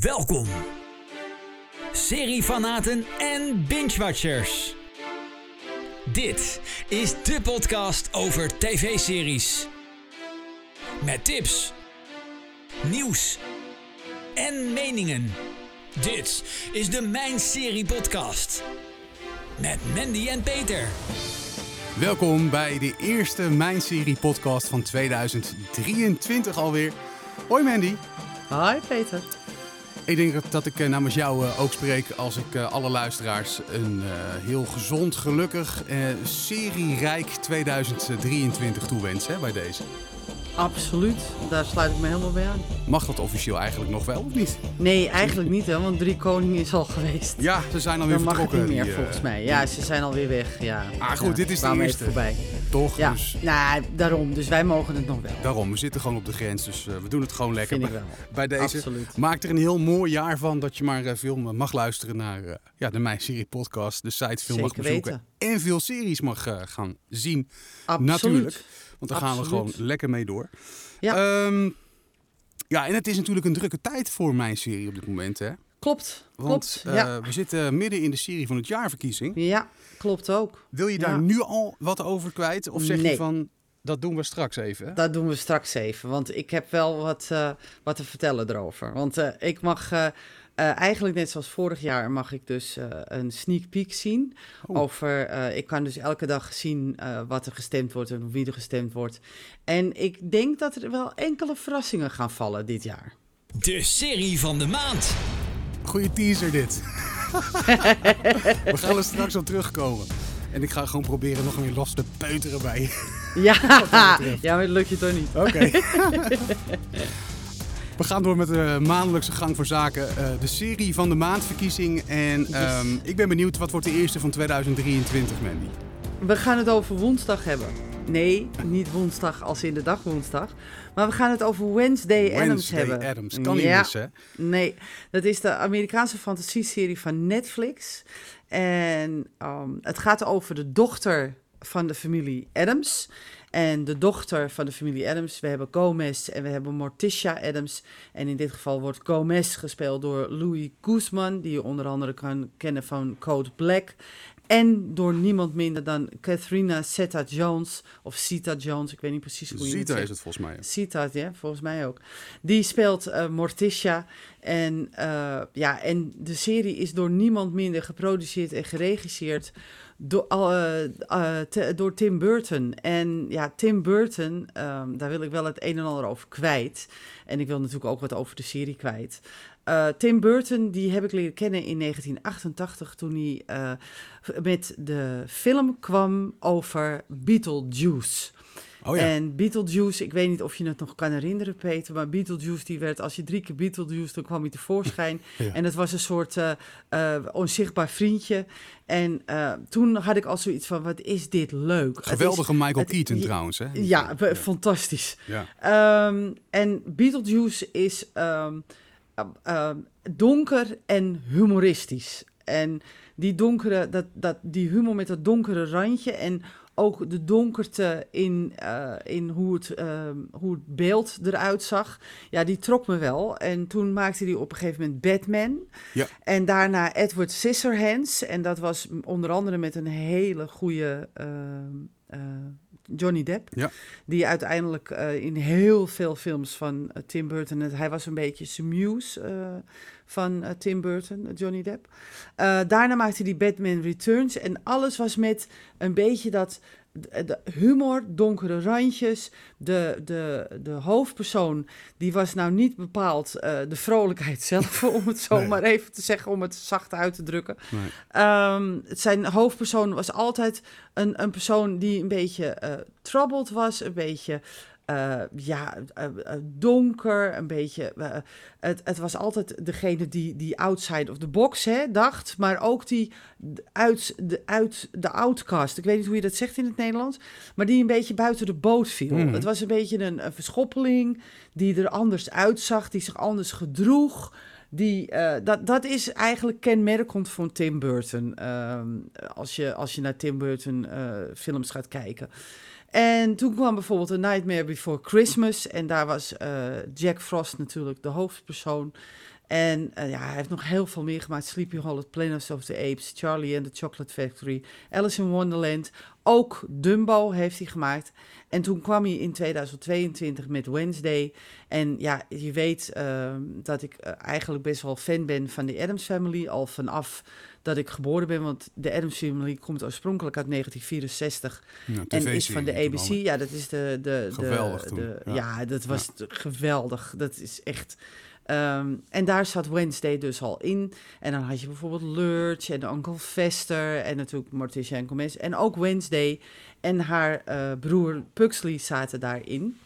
Welkom, seriefanaten en binge-watchers. Dit is de podcast over tv-series. Met tips, nieuws en meningen. Dit is de Mijn Serie Podcast. Met Mandy en Peter. Welkom bij de eerste Mijn Serie podcast van 2023 alweer. Hoi Mandy. Hi Peter. Ik denk dat- ik eh, namens jou eh, ook spreek als ik eh, alle luisteraars een heel gezond, gelukkig, serierijk 2023 toewens hè, bij deze. Absoluut, daar sluit ik me helemaal bij aan. Mag dat officieel eigenlijk nog wel of niet? Nee, eigenlijk niet hè, want Drie Koningen is al geweest. Ja, ze zijn alweer Dan mag het vertrokken. niet meer die, volgens mij. Ja, ze zijn alweer weg. Ja. Ah, goed, Ja, dit is de eerste. voorbij. Toch? Ja, Dus nou, daarom. Dus wij mogen het nog wel. daarom, we zitten gewoon op de grens, dus eh, we doen het gewoon lekker Vind ik bij, wel. bij deze. Absoluut. Maak er een heel mooi jaar van dat je maar eh, veel mag luisteren naar eh, ja, de Mijn Serie podcast. De site veel mag bezoeken. weten. En veel series mag gaan zien. Absoluut. Natuurlijk. Want daar gaan we gewoon lekker mee door. Ja. Ehm, ja, en het is natuurlijk een drukke tijd voor Mijn Serie op dit moment. Hè? Klopt, Want klopt. ja. we zitten midden in de serie van het jaarverkiezing. ja, klopt ook. Wil je daar Ja. nu al wat over kwijt? Of zeg je van, dat doen we straks even? Dat doen we straks even, want ik heb wel wat, eh, wat te vertellen erover. Want eh, ik mag eh, eigenlijk net zoals vorig jaar mag ik dus eh, een sneak peek zien. Oh. Over, eh, ik kan dus elke dag zien eh, wat er gestemd wordt en wie er gestemd wordt. En ik denk dat er wel enkele verrassingen gaan vallen dit jaar. De serie van de maand. Goeie teaser dit. we gaan er straks op terugkomen. En ik ga gewoon proberen nog meer los te peuteren bij je. Ja, ja maar dat lukt je toch niet. Oké. We gaan door met de maandelijkse gang voor zaken. eh, de serie van de maandverkiezing. En ehm, ik ben benieuwd, wat wordt de eerste van 2023, Mandy? We gaan het over woensdag hebben. Nee, niet woensdag als in de dag woensdag. Maar we gaan het over Wednesday, Adams Wednesday hebben. Addams. Kan niet Ja. missen, hè? Nee, dat is de Amerikaanse fantasieserie van Netflix. En ehm, het gaat over de dochter van de familie Adams. En de dochter van de familie Adams, we hebben Gomez en we hebben Morticia Adams. En in dit geval wordt Gomez gespeeld door Louis Guzman, die je onder andere kan kennen van Code Black. En door niemand minder dan Katharina Zeta-Jones, of Sita-Jones, ik weet niet precies hoe je het zegt. is het volgens mij. Sita, ja, volgens mij ook. Die speelt eh, Morticia. En, eh, ja, en de serie is door niemand minder geproduceerd en geregisseerd door, eh, eh, door Tim Burton. En ja, Tim Burton, ehm, daar wil ik wel het een en ander over kwijt. En ik wil natuurlijk ook wat over de serie kwijt. Eh, Tim Burton, die heb ik leren kennen in 1988 toen hij met de film kwam over Beetlejuice. Oh ja. En Beetlejuice, ik weet niet of je het nog kan herinneren, Peter, maar Beetlejuice, die werd, als je drie keer Beetlejuice, dan kwam hij tevoorschijn. Ja. En het was een soort eh, eh, onzichtbaar vriendje. En eh, toen had ik al zoiets van, wat is dit leuk. Is- Geweldige Michael het- Keaton trouwens, hè? ja, fantastisch. Ehm, en Beetlejuice is ehm, eh, ehm, donker en humoristisch. En die donkere, dat, dat, die humor met dat donkere randje en ook de donkerte in, eh, in hoe, het, ehm, hoe het beeld eruit zag, ja, die trok me wel. En toen maakte hij op een gegeven moment Batman. Ja. En daarna Edward Scissorhands. En dat was onder andere met een hele goede ehm, eh, Johnny Depp. Ja. Die uiteindelijk eh, in heel veel films van Tim Burton. het- Hij was een beetje zijn muse van eh, Tim Burton, eh, Johnny Depp. Eh, daarna maakte hij Batman Returns. En alles was met een beetje dat. De humor, donkere randjes. De, de, de hoofdpersoon, die was nou niet bepaald de vrolijkheid zelf, om het zo Nee. maar even te zeggen, om het zacht uit te drukken. Nee. Ehm, zijn hoofdpersoon was altijd een, een persoon die een beetje eh troubled was, een beetje eh, ja, eh, eh, donker, een beetje. het, het was altijd degene die, die outside of the box hè, dacht, maar ook die uit de, uit de outcast. Ik weet niet hoe je dat zegt in het Nederlands, maar die een beetje buiten de boot viel. Mhm. Het was een beetje een, een verschoppeling die er anders uitzag, die zich anders gedroeg. Die, dat, dat is eigenlijk kenmerkend voor Tim Burton. ehm, als, je, als je naar Tim Burton films gaat kijken. En toen kwam bijvoorbeeld A Nightmare Before Christmas. En daar was eh, Jack Frost natuurlijk de hoofdpersoon. En eh, ja, hij heeft nog heel veel meer gemaakt. Sleepy Hollow, Planet of the Apes, Charlie and the Chocolate Factory, Alice in Wonderland. Ook Dumbo heeft hij gemaakt. En toen kwam hij in 2022 met Wednesday. En ja, je weet uh, dat ik uh, eigenlijk best wel fan ben van de Adams Family. Al vanaf dat ik geboren ben. Want de Adams Family komt oorspronkelijk uit 1964. Ja, En is van de ABC. Ja, dat is de... de Geweldig de, ja. ja. dat was geweldig. Dat is echt... ehm, en daar zat Wednesday dus al in. En dan had je bijvoorbeeld Lurch en Uncle Fester en natuurlijk Morticia en Gomez. En ook Wednesday en haar eh, broer Pugsley zaten daarin.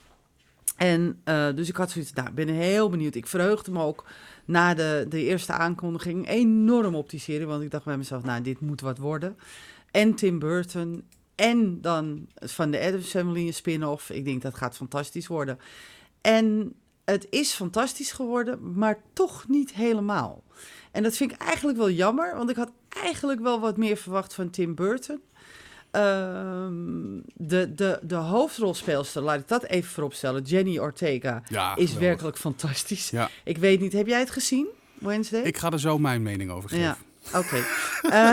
En eh, dus ik had zoiets, nou, ik ben heel benieuwd. Ik verheugde me ook na de, de eerste aankondiging enorm op die serie. Want ik dacht bij mezelf, nou, dit moet wat worden. En Tim Burton en dan van de Addams Family een spin-off. Ik denk dat gaat fantastisch worden. En het is fantastisch geworden, maar toch niet helemaal. En dat vind ik eigenlijk wel jammer, want ik had eigenlijk wel wat meer verwacht van Tim Burton. Ehm, de, de, de hoofdrolspeelster, laat ik dat even vooropstellen, Jenny Ortega, Ja, is werkelijk fantastisch. Ja. Ik weet niet, heb jij het gezien, Wednesday? Ik ga er zo mijn mening over geven. ja, oké. Eh,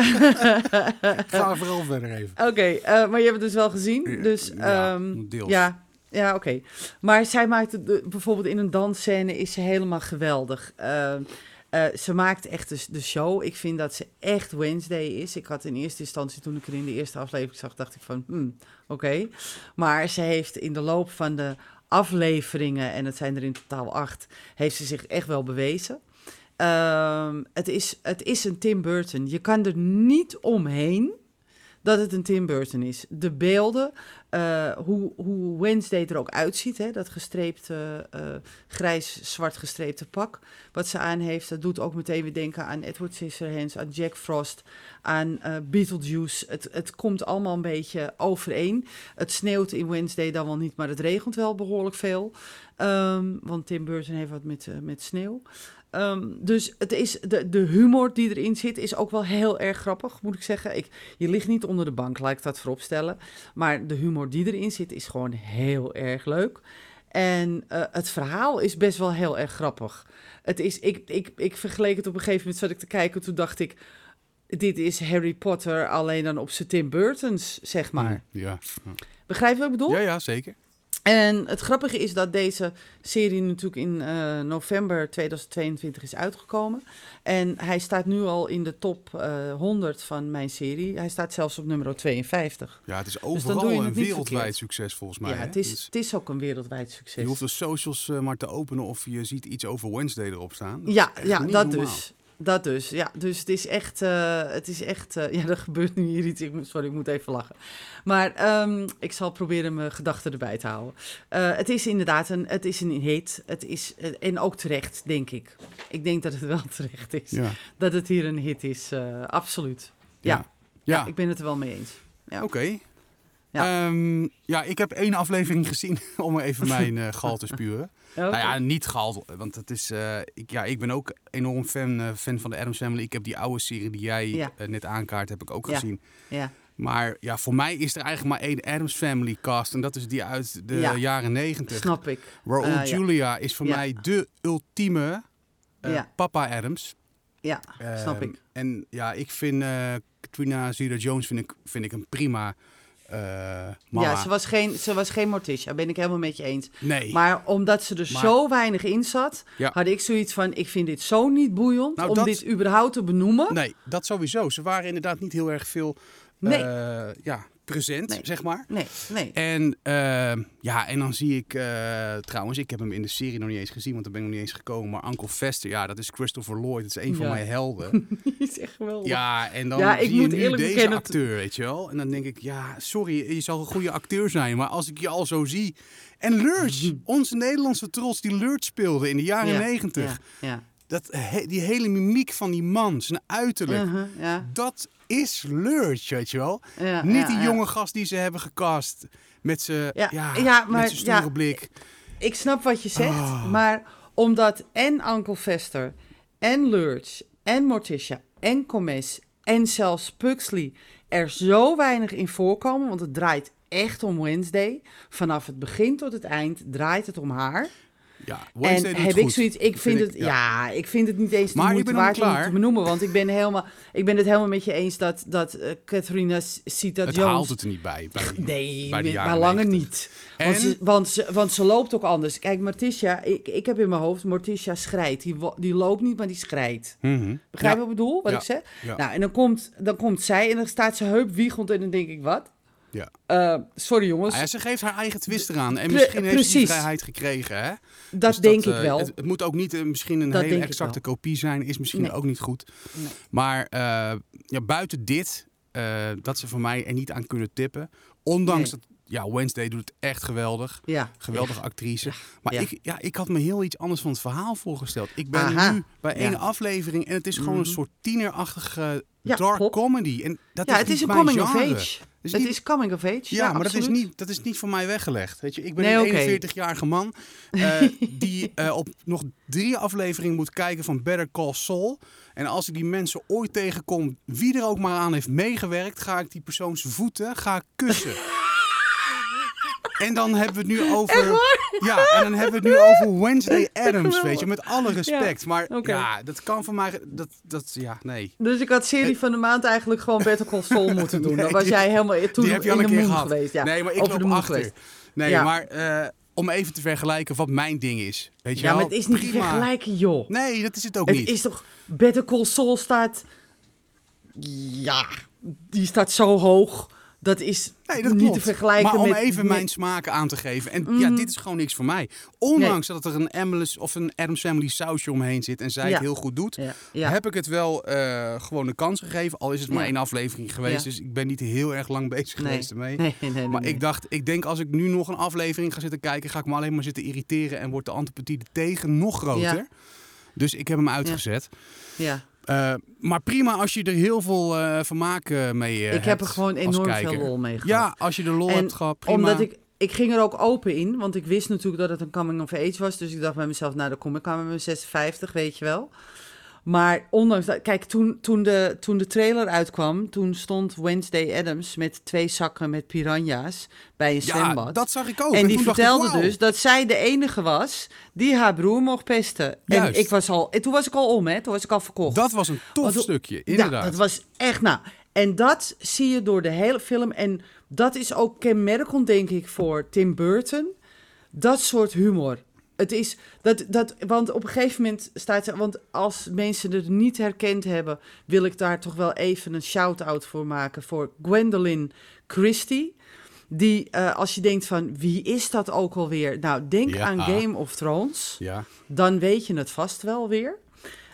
Ga vooral verder even. Oké, eh, maar je hebt het dus wel gezien. Dus, Ja, ehm, deels. Ja, ja oké. Maar zij maakt de- bijvoorbeeld in een dansscène is ze helemaal geweldig. Ehm, eh, ze maakt echt de, de show. Ik vind dat ze echt Wednesday is. Ik had in eerste instantie, toen ik er in de eerste aflevering zag, dacht ik van, hmm, oké. Maar ze heeft in de loop van de afleveringen, en het zijn er in totaal acht, heeft ze zich echt wel bewezen. Ehm, het, is, het is een Tim Burton. Je kan er niet omheen dat het een Tim Burton is. De beelden, eh, hoe, hoe Wednesday er ook uitziet, hè, dat gestreepte, eh, grijs-zwart gestreepte pak wat ze aan heeft, dat doet ook meteen weer denken aan Edward Scissorhands, aan Jack Frost, aan eh, Beetlejuice. Het, het komt allemaal een beetje overeen. Het sneeuwt in Wednesday dan wel niet, maar het regent wel behoorlijk veel. Ehm, want Tim Burton heeft wat met, met sneeuw. Ehm, dus het is, de, de humor die erin zit is ook wel heel erg grappig, moet ik zeggen. Ik, je ligt niet onder de bank, laat ik dat vooropstellen. Maar de humor die erin zit is gewoon heel erg leuk. En eh, het verhaal is best wel heel erg grappig. Het is, ik, ik, ik vergeleek het op een gegeven moment, zat ik te kijken, toen dacht ik... Dit is Harry Potter alleen dan op zijn Tim Burtons, zeg maar. Ja. Begrijp je wat ik bedoel? ja, ja, zeker. En het grappige is dat deze serie natuurlijk in eh, november 2022 is uitgekomen. En hij staat nu al in de top eh 100 van mijn serie. Hij staat zelfs op nummer 52. Ja, het is doe overal een wereldwijd verkeerd. succes volgens mij. ja, hè? het is, Dus het is ook een wereldwijd succes. je hoeft de socials eh, maar te openen of je ziet iets over Wednesday erop staan. Dat ja, ja dat normaal. dus. Dat dus, ja. Dus het is echt, eh, het is echt, eh, ja, er gebeurt nu hier iets. Ik moet, sorry, ik moet even lachen. Maar ehm, ik zal proberen mijn gedachten erbij te houden. Eh, het is inderdaad een, het is een hit. Het is, en ook terecht, denk ik. Ik denk dat het wel terecht is. Ja, Dat het hier een hit is, absoluut. Ja, ja. ja. ik ben het er wel mee eens. Ja. Oké. Ja. Ehm, ja, ik heb één aflevering gezien om even mijn eh gal te spuren. Oké. Nou ja, niet gal, want het is, eh, ik, ja, ik ben ook enorm fan, eh, fan van de Adams Family. Ik heb die oude serie die jij Ja. net aankaart, heb ik ook Ja. gezien. ja. Maar ja, voor mij is er eigenlijk maar één Adams Family cast en dat is die uit de Ja. jaren negentig. snap ik. Raoul. Julia is voor mij de ultieme papa Adams. Ja, snap Ehm, ik. En ja, ik vind Katrina Zeta-Jones vind ik, vind ik een prima mama. Ja, ze was, geen, ze was geen Morticia, ben ik helemaal met je eens. Nee. Maar omdat ze er Maar- zo weinig in zat, Ja. had ik zoiets van: ik vind dit zo niet boeiend Nou, om dat- dit überhaupt te benoemen. Nee, dat sowieso. Ze waren inderdaad niet heel erg veel Nee. eh, ja, present, Nee. zeg maar. Nee, nee. En ehm, ja, en dan zie ik eh, trouwens, ik heb hem in de serie nog niet eens gezien, want daar ben ik nog niet eens gekomen. Maar Uncle Fester, ja, dat is Christopher Lloyd. Dat is een van mijn helden. Die is echt geweldig. Ja, en dan Ja, ik zie je moet nu eerlijk deze bekennen- acteur, weet je wel. En dan denk ik, ja, sorry, je zal een goede acteur zijn. Maar als ik je al zo zie... En Lurch, onze Nederlandse trots die Lurch speelde in de jaren Ja, negentig. Ja, ja. Dat, he- die hele mimiek van die man, zijn uiterlijk. Uh-huh, ja, Dat is Lurch, weet je wel. ja, Niet ja, die jonge gast die ze hebben gecast met zijn Ja, ja, ja, maar met stoere blik. Ik snap wat je zegt, Oh. maar omdat en Uncle Fester en Lurch en Morticia en Comes en zelfs Pugsley er zo weinig in voorkomen, want het draait echt om Wednesday. Vanaf het begin tot het eind draait het om haar. Ja, en heb ik zoiets, ik vind, het, ja. ik vind het niet eens de Maar moeite waard om te benoemen, want ik ben, helemaal, ik ben het helemaal met je eens dat, dat eh, Catharina Sita Het haalt het er niet bij. Nee, bij de maar langer 90. niet. Want ze, want, ze, want ze loopt ook anders. Kijk, Morticia, ik, ik heb in mijn hoofd, Morticia schrijdt. Die, die loopt niet, maar die schrijdt. Mhm. Begrijp je Ja. wat ik bedoel, wat Ja. ik zeg? Nou, en dan komt, dan komt zij en dan staat ze heup wiegend en dan denk ik, wat? Ja. Eh, sorry jongens, Ah ja, ze geeft haar eigen twist eraan. En Pre- misschien heeft ze die vrijheid gekregen. Hè? Dat Dus denk eh, ik wel. Het, het moet ook niet eh, misschien een Dat hele denk exacte kopie zijn. Is misschien Nee. ook niet goed. Nee. Maar eh, ja, buiten dit, eh, dat ze voor mij er niet aan kunnen tippen. Ondanks Nee. dat, ja, Wednesday doet het echt geweldig. ja. Geweldige actrice. Maar ja. Ik, ja, ik had me heel iets anders van het verhaal voorgesteld. Ik ben Aha. nu bij één aflevering en het is gewoon een Mhm. soort tienerachtige Ja, dark comedy. En dat Ja, is het is een coming of age. Het niet- is coming of age. Ja, maar dat is, niet, dat is niet voor mij weggelegd. Weet je, ik ben Nee, een oké. 41-jarige man eh, die eh, op nog drie afleveringen moet kijken van Better Call Saul. En als ik die mensen ooit tegenkom, wie er ook maar aan heeft meegewerkt, ga ik die persoon zijn voeten ga ik kussen. En dan hebben we het nu over. Ja, en dan hebben we het nu over Wednesday Adams, weet je, met alle respect. maar ja, dat kan voor mij. Dat, dat, ja, nee. Dus ik had serie van de maand eigenlijk gewoon Better Call Saul moeten doen. Dan Nee, was jij helemaal toen Die heb je in al een de keer gehad. geweest. Ja, nee, maar ik over loop achter. geweest. Nee, Ja. maar eh, om even te vergelijken wat mijn ding is. Weet je Ja, maar het is niet te vergelijken, joh. Nee, dat is het ook Het niet. is toch... Better Call Saul staat... Ja, die staat zo hoog. Dat is Nee, dat niet klopt. te vergelijken maar om met... even mijn smaken aan te geven. En ja, Mhm. dit is gewoon niks voor mij. Ondanks dat er een Emily of een Adams Family sausje omheen zit en zij Ja. het heel goed doet, Ja, ja. heb ik het wel eh, gewoon een kans gegeven. Al is het maar één aflevering geweest, dus ik ben niet heel erg lang bezig nee. geweest ermee. Nee, Maar ik dacht, ik denk als ik nu nog een aflevering ga zitten kijken, ga ik me alleen maar zitten irriteren en wordt de antipathie tegen nog groter. Ja. Dus ik heb hem uitgezet. Ja. Eh, maar prima als je er heel veel eh vermaak eh, mee eh, ik heb hebt er gewoon enorm veel lol mee gehad. Ja, als je de lol En hebt gehad, prima. Omdat ik, ik ging er ook open in, want ik wist natuurlijk dat het een coming of age was. Dus ik dacht bij mezelf, nou dan kom ik aan met mijn 56, weet je wel. Maar ondanks dat, kijk, toen, toen, de, toen de trailer uitkwam, toen stond Wednesday Adams met twee zakken met piranha's bij een ja, zwembad. dat zag ik ook. en die dacht ik, vertelde wauw. dus dat zij de enige was die haar broer mocht pesten. Juist. En, ik was al, en toen was ik al om, hè? Toen was ik al verkocht. Dat was een tof Want- stukje, inderdaad. Ja, dat was echt, nou. En dat zie je door de hele film. En dat is ook kenmerkend, denk ik, voor Tim Burton. Dat soort humor. Het is dat, dat, want op een gegeven moment staat ze. Want als mensen het niet herkend hebben, wil ik daar toch wel even een shout-out voor maken voor Gwendolyn Christie. Die, eh, als je denkt van wie is dat ook alweer? Nou, denk Ja. aan Game of Thrones Ja, dan weet je het vast wel weer.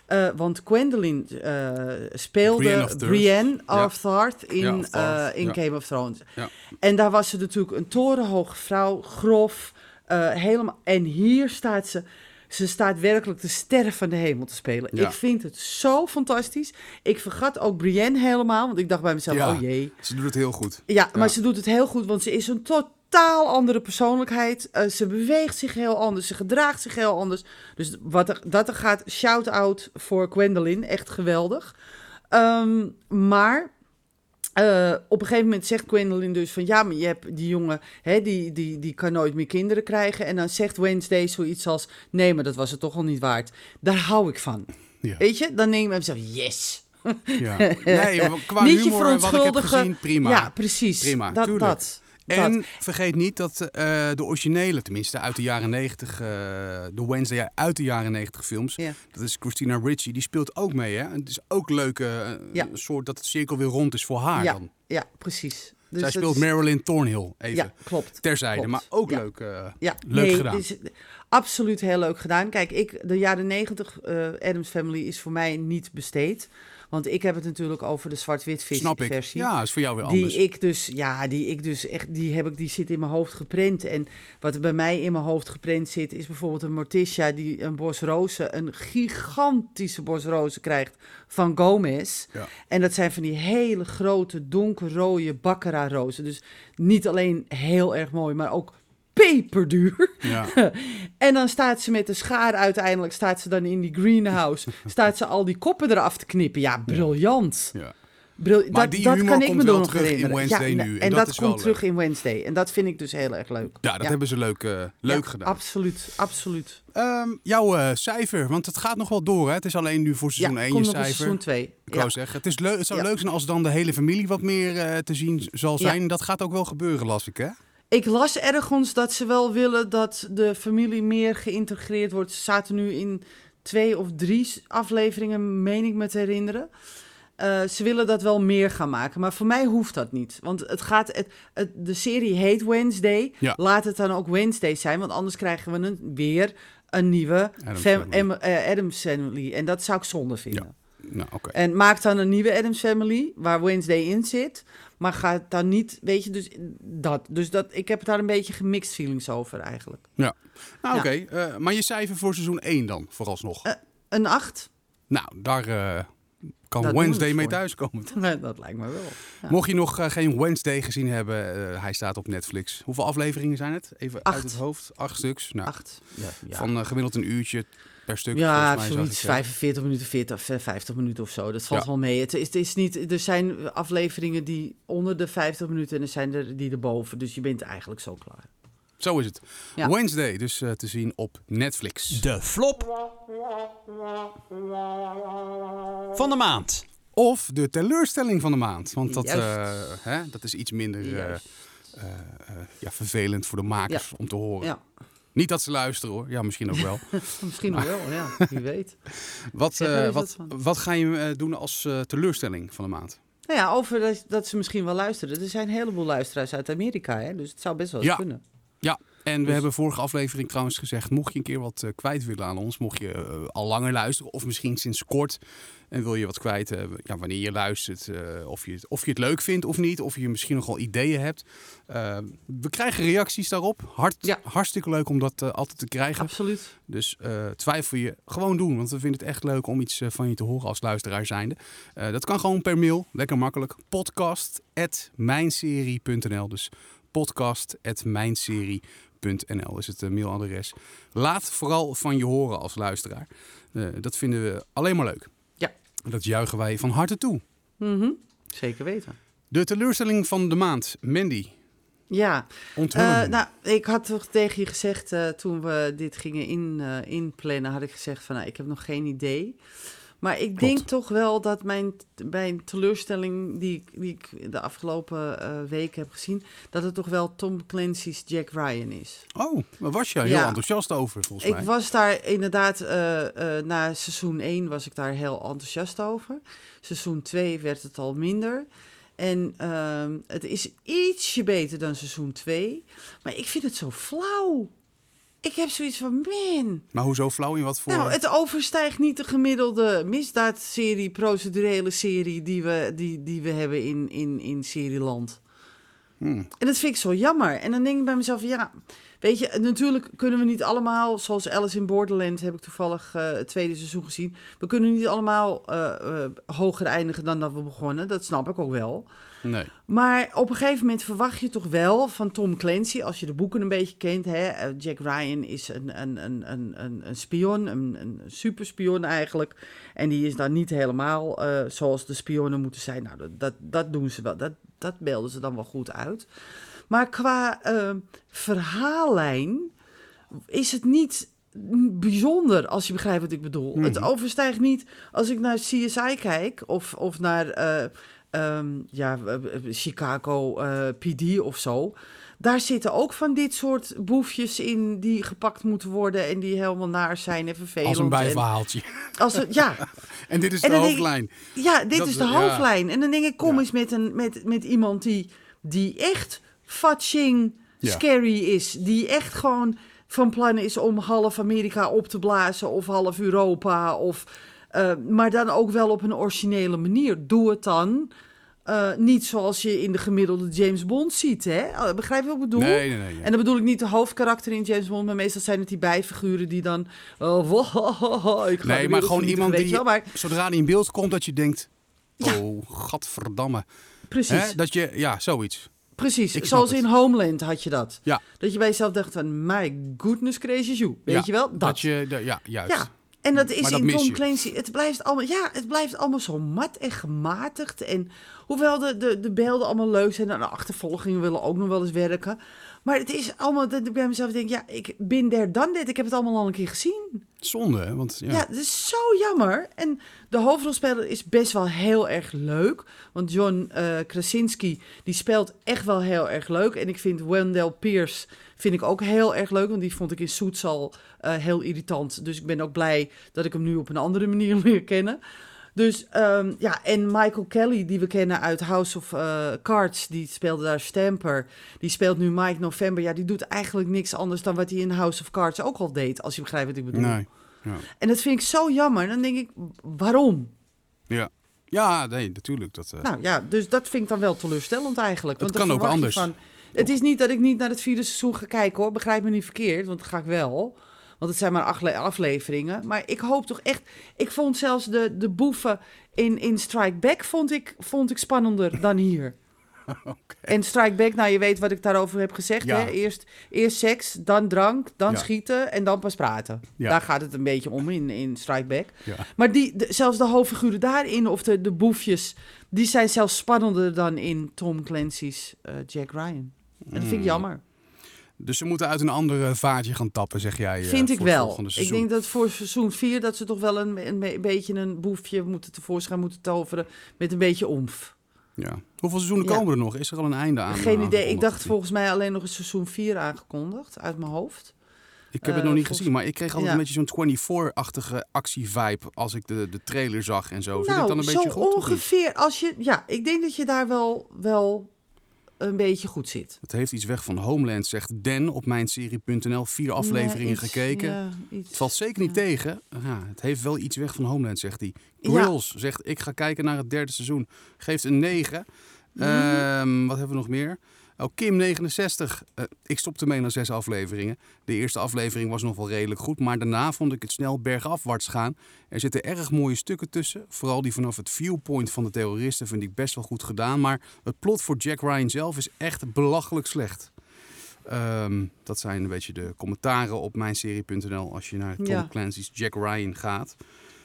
Eh, want Gwendolyn eh, speelde Brienne of Tarth. Brienne of in, Ja, of Tarth, in. Game of Thrones. Ja. En daar was ze natuurlijk een torenhoge vrouw, grof, eh, helemaal. En hier staat ze. Ze staat werkelijk de sterren van de hemel te spelen. Ja. Ik vind het zo fantastisch. Ik vergat ook Brienne helemaal, want ik dacht bij mezelf: Ja. oh jee. ze doet het heel goed. Ja, maar ze doet het heel goed, want ze is een totaal andere persoonlijkheid. Eh, ze beweegt zich heel anders, ze gedraagt zich heel anders. Dus wat er, dat er gaat, shout-out voor Gwendolyn, echt geweldig. Ehm, maar eh, op een gegeven moment zegt Gwendolyn dus van... ja, maar je hebt die jongen, hè, die, die, die kan nooit meer kinderen krijgen. En dan zegt Wednesday zoiets als... nee, maar dat was het toch al niet waard. Daar hou ik van. Ja. Weet je, dan denk ik bij mezelf, yes. Ja. Nee, qua Niet je humor en wat ik heb gezien, prima. Ja, precies. Prima, dat, tuurlijk. dat. En dat. vergeet niet dat eh, de originele, tenminste uit de jaren 90, eh, de Wednesday uit de jaren 90 films, Ja. dat is Christina Ricci, die speelt ook mee. Hè? Het is ook leuk, eh, Ja. een soort dat het cirkel weer rond is voor haar Ja, dan. ja, precies. Dus Zij speelt is- Marilyn Thornhill, even Ja, klopt. terzijde, klopt. maar ook leuk. Ja, Leuk nee, gedaan. is absoluut heel leuk gedaan. Kijk, ik, de jaren negentig eh Adams Family is voor mij niet besteed. Want ik heb het natuurlijk over de zwart-wit vis- snap ik. versie. Ja, is voor jou weer Die anders. ik dus, ja, die ik dus echt, die heb ik, die zit in mijn hoofd geprent. En wat er bij mij in mijn hoofd geprent zit, is bijvoorbeeld een Morticia die een bos rozen, een gigantische bos rozen krijgt van Gomez. Ja. En dat zijn van die hele grote, donkerrode baccarat rozen. Dus niet alleen heel erg mooi, maar ook peperduur. Ja. En dan staat ze met de schaar uiteindelijk, staat ze dan in die greenhouse, staat ze al die koppen eraf te knippen. Ja, briljant. Ja. Bril- Maar dat die dat kan ik komt me wel nog terug in. Wednesday ja, nu, en En, dat komt terug in Wednesday. En dat vind ik dus heel erg leuk. Ja, dat hebben ze leuk, eh, leuk Ja, gedaan. Absoluut, absoluut. Ehm, jouw eh, cijfer, want het gaat nog wel door. Hè? Het is alleen nu voor seizoen ja, 1 komt je cijfer. seizoen 2. Ik wou zeggen, het, is leuk, het zou leuk zijn als dan de hele familie wat meer eh, te zien zal zijn. Dat gaat ook wel gebeuren, las ik, hè? Ik las ergens dat ze wel willen dat de familie meer geïntegreerd wordt. Ze zaten nu in twee of drie afleveringen, meen ik me te herinneren. Eh, ze willen dat wel meer gaan maken, maar voor mij hoeft dat niet. Want het gaat, het, het- de serie heet Wednesday. Ja. Laat het dan ook Wednesday zijn, want anders krijgen we een, weer een nieuwe Addams fam- Family. em- eh, Family. En dat zou ik zonde vinden. Nou. En maak dan een nieuwe Adams Family, waar Wednesday in zit. Maar ga het dan niet, weet je, dus dat. Dus dat, ik heb daar een beetje gemixed feelings over eigenlijk. Nou, Ja. oké. eh, maar je cijfer voor seizoen 1 dan, vooralsnog. Eh, Een 8? nou, daar eh, kan Wednesday mee thuiskomen. dat lijkt me wel. Ja. Mocht je nog geen Wednesday gezien hebben, eh, hij staat op Netflix. Hoeveel afleveringen zijn het? Even uit Acht. het hoofd. Acht stuks. Nou, 8. Ja, ja. Van gemiddeld een uurtje per stuk. ja mij, zoiets. ik, hè? 45 minuten, 40, 50 minuten of zo. Dat valt Ja. wel mee. Het is, het is niet, er zijn afleveringen die onder de 50 minuten en er zijn er die erboven. Dus je bent eigenlijk zo klaar. Zo is het. Ja. Wednesday, dus eh, te zien op Netflix. De flop van de maand. Of de teleurstelling van de maand. Want dat, eh, hè, dat is iets minder eh, eh, eh, ja, vervelend voor de makers om te horen. Ja, Niet dat ze luisteren hoor. Ja, misschien ook wel. misschien nog wel. Ja, wie weet. wat, Zeg eh, wat, wat ga je eh, doen als eh, teleurstelling van de maand? Nou ja, over dat, dat ze misschien wel luisteren. Er zijn een heleboel luisteraars uit Amerika, hè? dus het zou best wel eens Ja. kunnen. Ja, en we Dus- hebben vorige aflevering trouwens gezegd... mocht je een keer wat eh, kwijt willen aan ons... mocht je eh, al langer luisteren of misschien sinds kort... en wil je wat kwijt, eh, ja, wanneer je luistert... of, je het, of je het leuk vindt of niet... of je misschien nogal ideeën hebt. We krijgen reacties daarop. Hart, Ja. Hartstikke leuk om dat altijd te krijgen. Absoluut. Dus twijfel je, gewoon doen. Want we vinden het echt leuk om iets van je te horen als luisteraar zijnde. Dat kan gewoon per mail, lekker makkelijk. Podcast.mijnserie.nl Dus podcast.mijnserie.nl is het eh, mailadres. Laat vooral van je horen als luisteraar. Eh, dat vinden we alleen maar leuk. Ja. Dat juichen wij van harte toe. Mhm. Zeker weten. De teleurstelling van de maand. Mandy, Ja. Eh, nou, ik had toch tegen je gezegd toen we dit gingen in, eh, inplannen, had ik gezegd van nou, ik heb nog geen idee. Maar ik denk toch wel dat mijn, mijn teleurstelling die, ik- die ik de afgelopen eh, weken heb gezien, dat het toch wel Tom Clancy's Jack Ryan is. oh, daar was je heel Ja. enthousiast over volgens Ik mij. was daar inderdaad, eh, eh, na seizoen 1 was ik daar heel enthousiast over. Seizoen 2 werd het al minder. En ehm, het is ietsje beter dan seizoen 2. Maar ik vind het zo flauw. Ik heb zoiets van, man. Maar hoezo flauw in wat voor... Nou, het overstijgt niet de gemiddelde misdaadserie, procedurele serie die we, die, die we hebben in, in, in serieland. Hmm. En dat vind ik zo jammer. En dan denk ik bij mezelf, ja, weet je, natuurlijk kunnen we niet allemaal, zoals Alice in Borderland heb ik toevallig eh, het tweede seizoen gezien. We kunnen niet allemaal eh, hoger eindigen dan dat we begonnen. Dat snap ik ook wel. Nee. Maar op een gegeven moment verwacht je toch wel van Tom Clancy, als je de boeken een beetje kent. Hè? eh, Jack Ryan is een, een, een, een, een, spion, een, een superspion eigenlijk. En die is dan niet helemaal eh, zoals de spionnen moeten zijn. Nou, dat, dat, dat doen ze wel. Dat, dat beelden ze dan wel goed uit. Maar qua eh, verhaallijn is het niet bijzonder, als je begrijpt wat ik bedoel. Het overstijgt niet, als ik naar CSI kijk of, of naar ehm, ja, Chicago eh, PD of zo. Daar zitten ook van dit soort boefjes in die gepakt moeten worden en die helemaal naar zijn en vervelend. Als een En bijverhaaltje. als een, ja, En dit is En de ik- hoofdlijn. ja, dit Dat- is de ja. hoofdlijn. En dan denk ik, kom Ja. eens met, een, met, met iemand die, die echt fatching Ja. scary is. Die echt gewoon van plan is om half Amerika op te blazen of half Europa. Of, eh, maar dan ook wel op een originele manier. Doe het dan. eh, niet zoals je in de gemiddelde James Bond ziet, hè? Eh, Begrijp je wat ik bedoel? Nee, nee, nee. ja. En dan bedoel ik niet de hoofdkarakter in James Bond, maar meestal zijn het die bijfiguren die dan... Oh, wow, ik ga Nee, maar gewoon iemand weet die, je wel, maar zodra die in beeld komt, dat je denkt... Ja. Oh, gadverdamme. precies. Hè? Dat je, ja, zoiets. Precies, Ik zoals in Homeland had je dat. Ja. Dat je bij jezelf dacht van, my goodness crazy you. Weet Ja, je wel? Dat. Dat je, de- ja, juist. Ja. En dat is Maar dat in Tom. Clancy. Het blijft allemaal, ja, het blijft allemaal zo mat en gematigd. En hoewel de, de, de beelden allemaal leuk zijn en de achtervolgingen willen ook nog wel eens werken. Maar het is allemaal dat ik bij mezelf denk, ja, ik ben der dan dit. Ik heb het allemaal al een keer gezien. Zonde, hè? Want ja, Ja, het is zo jammer. En de hoofdrolspeler is best wel heel erg leuk. Want John eh, Krasinski, die speelt echt wel heel erg leuk. En ik vind Wendell Pierce vind ik ook heel erg leuk. Want die vond ik in Suits al eh, heel irritant. Dus ik ben ook blij dat ik hem nu op een andere manier leer kennen. Dus ehm, ja, en Michael Kelly, die we kennen uit House of eh, Cards, die speelde daar Stamper. Die speelt nu Mike November. Ja, die doet eigenlijk niks anders dan wat hij in House of Cards ook al deed, als je begrijpt wat ik bedoel. nee. Ja. En dat vind ik zo jammer. Dan denk ik, waarom? Ja. ja, nee, natuurlijk. Dat, eh, Nou ja, dus dat vind ik dan wel teleurstellend eigenlijk. Het Want dan kan ook anders. Van, het is niet dat ik niet naar het vierde seizoen ga kijken hoor. Begrijp me niet verkeerd, want dat ga ik wel. Want het zijn maar acht le- afleveringen. Maar ik hoop toch echt... Ik vond zelfs de, de boeven in, in Strike Back vond ik, vond ik spannender dan hier. En Strike Back, nou je weet wat ik daarover heb gezegd. Ja. Hè? Eerst, eerst seks, dan drank, dan Ja. schieten en dan pas praten. Ja. Daar gaat het een beetje om in, in Strike Back. Maar die, de- zelfs de hoofdfiguren daarin, of de, de boefjes, die zijn zelfs spannender dan in Tom Clancy's eh, Jack Ryan. En dat vind ik Mm. jammer. Dus ze moeten uit een ander vaatje gaan tappen, zeg jij. eh, vind ik wel. Ik denk dat voor seizoen 4 dat ze toch wel een, een, be- beetje een boefje moeten tevoorschijn moeten toveren met een beetje omf. Ja. Hoeveel seizoenen Ja. komen er nog? Is er al een einde aan? Geen idee. Ik dacht volgens mij alleen nog een seizoen 4 aangekondigd uit mijn hoofd. Ik heb het eh, nog niet volgens- gezien, maar ik kreeg altijd Ja. een beetje zo'n 24-achtige actie-vibe als ik de, de trailer zag en zo. Zit ik dan een zo beetje goed? ongeveer. Als je, ja, ik denk dat je daar wel, wel een beetje goed zit. Het heeft iets weg van Homeland, zegt Den op mijnserie.nl. Vier afleveringen Ja, iets- gekeken. ja, iets- Het valt zeker niet ja. tegen. Ja, het heeft wel iets weg van Homeland, zegt hij. Grills zegt, ik ga kijken naar het derde seizoen. Geeft een 9. Mhm. Ehm, wat hebben we nog meer? Oh, Kim69. Eh, ik stopte mee naar zes afleveringen. De eerste aflevering was nog wel redelijk goed. Maar daarna vond ik het snel bergafwaarts gaan. Er zitten erg mooie stukken tussen. Vooral die vanaf het viewpoint van de terroristen vind ik best wel goed gedaan. Maar het plot voor Jack Ryan zelf is echt belachelijk slecht. Ehm, dat zijn een beetje de commentaren op mijnserie.nl als je naar Tom Ja. Clancy's Jack Ryan gaat.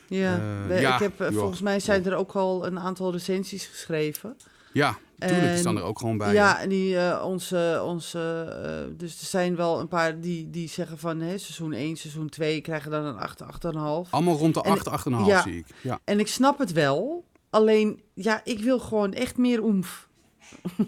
Ja, Eh, ja, ik heb, eh, joh. volgens mij zijn er ook al een aantal recensies geschreven. Ja, tuurlijk, die staan er ook gewoon bij. ja, en die, eh, onze, onze, eh, dus er zijn wel een paar die, die zeggen van hè, seizoen 1, seizoen 2 krijgen dan een 8, 8,5. Allemaal rond de En- 8, 8,5 ja. zie ik. Ja. En ik snap het wel, alleen ja, ik wil gewoon echt meer oemf.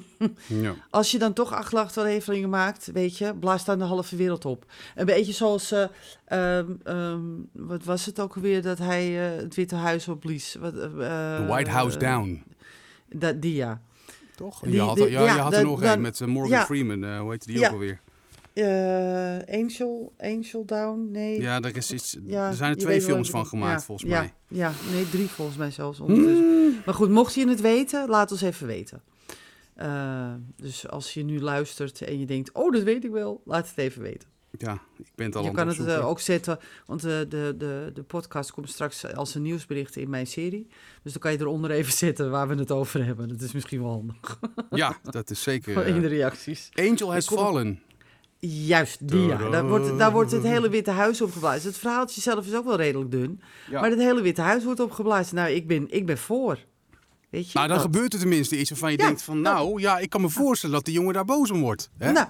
Ja. Als je dan toch acht afleveringen maakt, weet je, blaas dan de halve wereld op. Een beetje zoals, eh, ehm, ehm, wat was het ook alweer, dat hij het Witte Huis opblies. Wat, The White House Down, Dat, die ja. Toch? die- je had, die- er- ja, je ja, had er nog een met eh, Morgan ja. Freeman. eh, hoe heet die Ja. ook alweer? Eh, Angel, Angel Down, nee. Ja, er, is iets, Ja, er zijn er twee films van gemaakt, ja, volgens ja, mij. Ja, nee, drie volgens mij zelfs ondertussen. Maar goed, mocht je het weten, laat ons even weten. Dus als je nu luistert en je denkt, oh, dat weet ik wel, laat het even weten. Ja, ik ben het al je aan kan het eh, ook zetten, want eh, de, de, de podcast komt straks als een nieuwsbericht in mijn serie. Dus dan kan je eronder even zetten waar we het over hebben. Dat is misschien wel handig Ja, dat is zeker. in de eh, reacties. Angel Has kom- Fallen. Juist, die ja. Daar wordt, daar wordt het hele Witte Huis opgeblazen. Het verhaaltje zelf is ook wel redelijk dun. Ja. Maar het hele Witte Huis wordt opgeblazen. Nou, ik ben, ik ben voor. Weet je? Nou, dan dat- gebeurt er tenminste iets waarvan je Ja, denkt van... dat- Nou, ja, ik kan me voorstellen dat die jongen daar boos om wordt. Hè? Nou,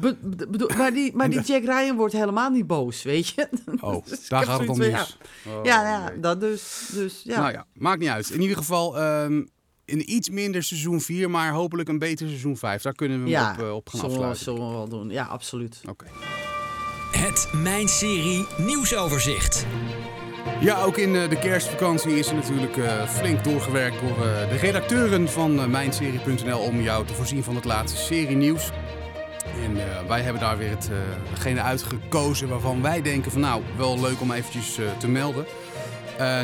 be- be- bedoel, maar die, maar die Jack Ryan wordt helemaal niet boos, weet je? oh, Dus daar gaat het om mis. van, Oh, Ja, ja, jee. dat dus. dus ja. Nou ja, maakt niet uit. In ieder geval ehm, in iets minder seizoen 4, maar hopelijk een beter seizoen 5. Daar kunnen we hem Ja, op, eh, op gaan zullen, afsluiten. zullen we wel doen. Ja, absoluut. Oké. Het Mijn Serie nieuwsoverzicht. Ja, ook in eh, de kerstvakantie is er natuurlijk eh, flink doorgewerkt door eh, de redacteuren van mijnserie.nl om jou te voorzien van het laatste serie nieuws. En wij hebben daar weer het, degene uitgekozen waarvan wij denken van nou, wel leuk om eventjes te melden.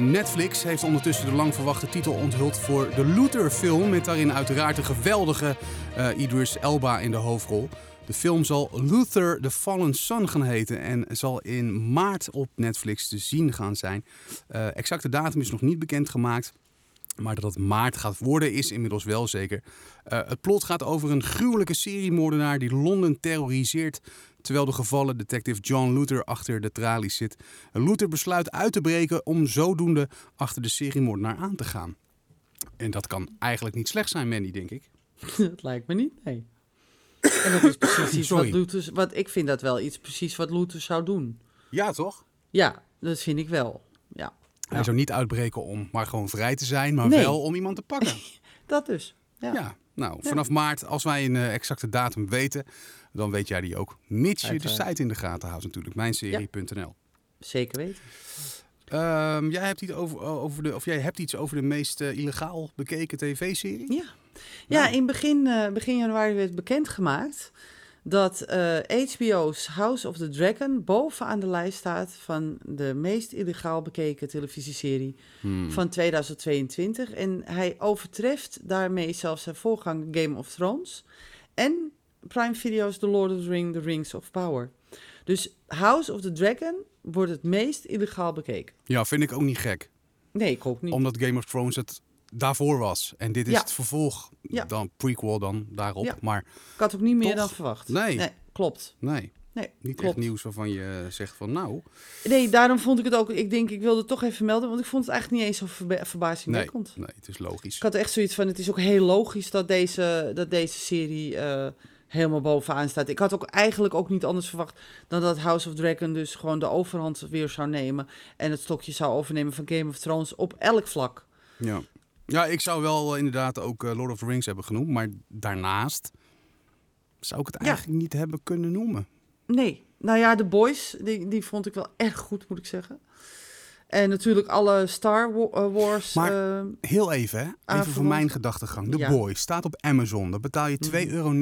Netflix heeft ondertussen de lang verwachte titel onthuld voor de Luther film. Met daarin uiteraard de geweldige Idris Elba in de hoofdrol. De film zal Luther the Fallen Son gaan heten en zal in maart op Netflix te zien gaan zijn. Eh, exacte datum is nog niet bekendgemaakt. Maar dat het maart gaat worden is inmiddels wel zeker. Eh, het plot gaat over een gruwelijke seriemoordenaar die Londen terroriseert. Terwijl de gevallen detective John Luther achter de tralies zit. Luther besluit uit te breken om zodoende achter de seriemoordenaar aan te gaan. En dat kan eigenlijk niet slecht zijn, Mandy, denk ik. dat lijkt me niet, nee. En dat is precies iets wat. Luther... Wat, ik vind dat wel iets precies wat Luther zou doen. Ja, toch? Ja, dat vind ik wel. Ja, Hij zou niet uitbreken om maar gewoon vrij te zijn, maar Nee. wel om iemand te pakken. dat dus. Ja. Ja, nou, vanaf maart, als wij een eh, exacte datum weten, dan weet jij die ook. Mits je de site in de gaten houdt natuurlijk, mijnserie.nl. Zeker weten. Ehm, jij, hebt iets over, over de, of jij hebt iets over de meest eh, illegaal bekeken tv-serie? Ja, ja Nou. in begin, eh, begin januari werd bekendgemaakt dat eh, HBO's House of the Dragon bovenaan de lijst staat van de meest illegaal bekeken televisieserie Hmm. van 2022. En hij overtreft daarmee zelfs zijn voorganger Game of Thrones en Prime Video's The Lord of the Ring, The Rings of Power. Dus House of the Dragon wordt het meest illegaal bekeken. Ja, vind ik ook niet gek. Nee, ik ook niet. Omdat Game of Thrones het daarvoor was. En dit is Ja. het vervolg, Ja. dan prequel dan daarop. Ja. Maar Ik had ook niet meer Toch? dan verwacht. Nee. nee klopt. nee, Nee, niet klopt. echt nieuws waarvan je zegt van nou... Nee, daarom vond ik het ook. Ik denk, ik wilde het toch even melden, want ik vond het eigenlijk niet eens zo verba- Nee, verbazingwekkend. nee, het is logisch. Ik had echt zoiets van: het is ook heel logisch dat deze, dat deze serie eh, helemaal bovenaan staat. Ik had ook eigenlijk ook niet anders verwacht dan dat House of Dragon dus gewoon de overhand weer zou nemen en het stokje zou overnemen van Game of Thrones op elk vlak. Ja. Ja, ik zou wel eh, inderdaad ook eh, Lord of the Rings hebben genoemd. Maar daarnaast zou ik het Ja. eigenlijk niet hebben kunnen noemen. Nee, nou ja, de Boys, die, die vond ik wel erg goed, moet ik zeggen. En natuurlijk alle Star eh, Wars. Maar- Heel even, hè? even voor Aanverwant. mijn gedachtegang. The Ja. Boy staat op Amazon. Daar betaal je 2,99 euro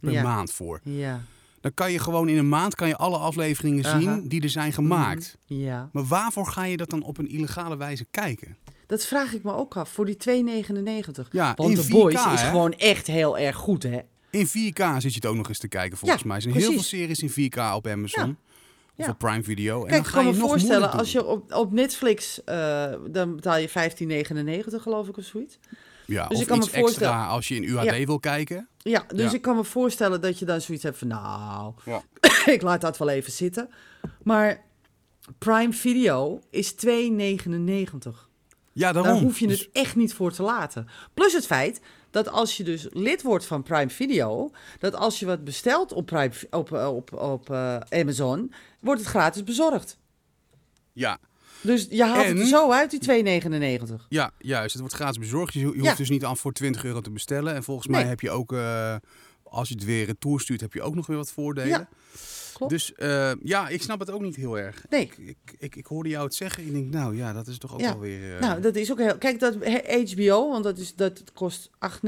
per Ja. maand voor. ja, Dan kan je gewoon in een maand kan je alle afleveringen zien die er zijn gemaakt. ja. Maar waarvoor ga je dat dan op een illegale wijze kijken? Dat vraag ik me ook af, voor die 2,99. Ja, Want in The 4K, Boys is hè? gewoon echt heel erg goed, hè? In 4K zit je het ook nog eens te kijken volgens Ja, mij. Er zijn heel veel series in 4K op Amazon. Ja. Of op Prime Video. En dan ik kan je me voorstellen, als je op, op Netflix, eh, dan betaal je 15,99 geloof ik of zoiets. Ja, dus of ik kan me iets extra voorstellen- als je in UHD Ja. wil kijken. Ja, dus Ja. ik kan me voorstellen dat je dan zoiets hebt van, nou, Ja. ik laat dat wel even zitten. Maar Prime Video is 2,99. Ja, daarom. Daar hoef je Dus- het echt niet voor te laten. Plus het feit dat als je dus lid wordt van Prime Video, dat als je wat bestelt op, Prime, op, eh, op, op eh, Amazon, wordt het gratis bezorgd. Ja, Dus je haalt het En- zo uit, die 2,99. ja, juist. Het wordt gratis bezorgd. Je, je hoeft Ja. dus niet aan voor 20 euro te bestellen. En volgens Nee. mij heb je ook, eh, als je het weer retour stuurt, heb je ook nog weer wat voordelen. Ja, klopt. Dus eh, ja, ik snap het ook niet heel erg. Nee. Ik, ik, ik, ik hoorde jou het zeggen. Ik denk, nou ja, dat is toch ook Ja. wel weer... eh, Nou, dat is ook heel... Kijk, dat HBO, want dat, is, dat kost 8,99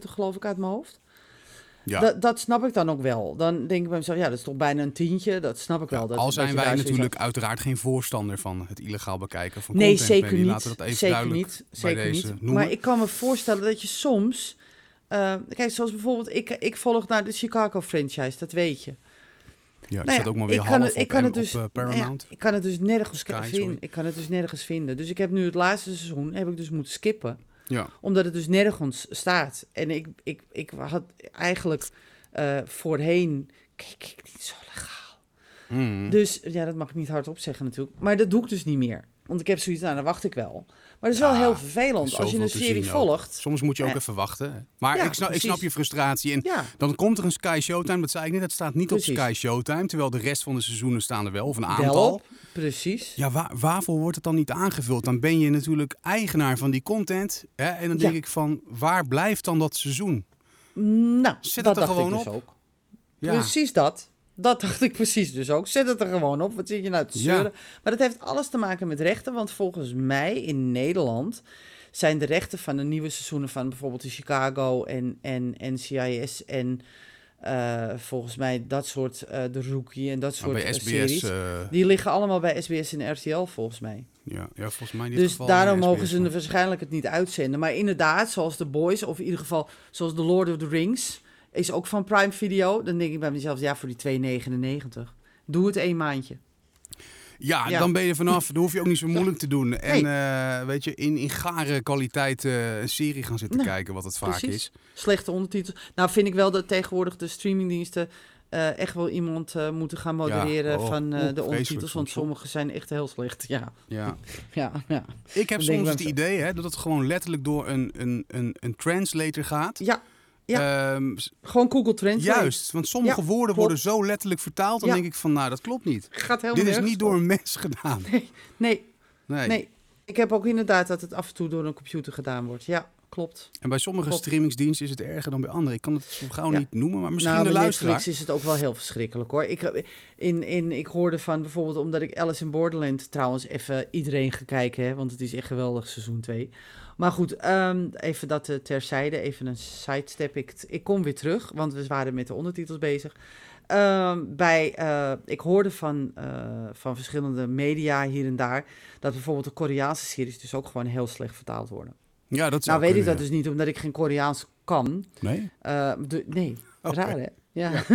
geloof ik uit mijn hoofd. ja. Dat, dat snap ik dan ook wel. Dan denk ik bij mezelf, ja, dat is toch bijna een tientje. Dat snap ik wel. Dat, Al zijn wij natuurlijk uiteraard geen voorstander van het illegaal bekijken van Nee, content. zeker Mandy. niet. Laten we dat even zeker duidelijk niet. Zeker deze niet. noemen. Maar ik kan me voorstellen dat je soms. eh, kijk, zoals bijvoorbeeld, ik, ik volg naar de Chicago franchise, dat weet je. Ja, die Nou ja, ook maar weer ik kan half het, op, ik kan het dus, op eh, Paramount. ja, ik kan het dus nergens Sky, vinden. Ik kan het dus nergens vinden. Dus ik heb nu het laatste seizoen heb ik dus moeten skippen, Ja. omdat het dus nergens staat. En ik, ik, ik had eigenlijk eh, voorheen keek ik niet zo legaal. Mm. Dus ja, dat mag ik niet hardop zeggen natuurlijk. Maar dat doe ik dus niet meer. Want ik heb zoiets aan, dan wacht ik wel. Maar dat is wel heel vervelend als je een serie volgt. Soms moet je ook Ja. even wachten. Maar Ja, ik, snap, ik snap je frustratie. En dan komt er een Sky Showtime. Dat zei ik net, het staat niet Precies. op Sky Showtime. Terwijl de rest van de seizoenen staan er wel. Of een aantal. wel. Precies. Ja, waar, waarvoor wordt het dan niet aangevuld? Dan ben je natuurlijk eigenaar van die content. Hè? En dan denk ik van, waar blijft dan dat seizoen? Nou, Zet dat het er gewoon ik dus op. ook. Precies dat. Dat dacht ik precies dus ook. Zet het er gewoon op. Wat zit je nou te Ja. zeuren? Maar dat heeft alles te maken met rechten. Want volgens mij in Nederland zijn de rechten van de nieuwe seizoenen van bijvoorbeeld de Chicago en, en NCIS en eh, volgens mij dat soort, eh, de Rookie en dat maar soort bij eh, SBS... series. Die liggen allemaal bij SBS en RTL volgens mij. ja, ja, volgens mij dit Dus daarom mogen ze maar- waarschijnlijk het niet uitzenden. Maar inderdaad, zoals The Boys, of in ieder geval zoals The Lord of the Rings, is ook van Prime Video. Dan denk ik bij mezelf, ja, voor die 2,99. Doe het één maandje. Ja, Ja. dan ben je er vanaf. Dan hoef je ook niet zo moeilijk te doen. En Nee. eh, weet je, in, in gare kwaliteit eh, een serie gaan zitten Nou, kijken, wat het vaak precies. is. Slechte ondertitels. Nou vind ik wel dat tegenwoordig de streamingdiensten eh, echt wel iemand moeten gaan modereren oh, van oeh, de ondertitels. Want sommige zijn echt heel slecht. Ja, Ja. ja, ja. Ik heb Dan soms het idee hè, dat het gewoon letterlijk door een, een, een, een translator gaat. Ja, Ehm, s- gewoon Google Translate. juist, want sommige Ja, woorden klopt. worden zo letterlijk vertaald. Dan Ja. denk ik van, nou, dat klopt niet. Gaat helemaal Dit is niet door een mens gedaan. Nee, Nee. nee. Ik heb ook inderdaad dat het af en toe door een computer gedaan wordt. Ja, klopt. En bij sommige Klopt. streamingsdiensten is het erger dan bij andere. Ik kan het zo gauw Ja. niet noemen, maar misschien nou, de luisteraar. Netflix is het ook wel heel verschrikkelijk hoor. Ik, in, in, ik hoorde van bijvoorbeeld, omdat ik Alice in Borderland trouwens even iedereen ga kijken, hè, want het is echt geweldig seizoen 2. Maar goed, ehm, even dat eh, terzijde, even een sidestep. Ik, ik kom weer terug, want we waren met de ondertitels bezig. Ehm, bij, eh, ik hoorde van, eh, van verschillende media hier en daar dat bijvoorbeeld de Koreaanse series dus ook gewoon heel slecht vertaald worden. Ja, dat zou Nou weet ik dat dus niet, omdat ik geen Koreaans kan. Nee? De- nee, Oké. raar hè? Ja.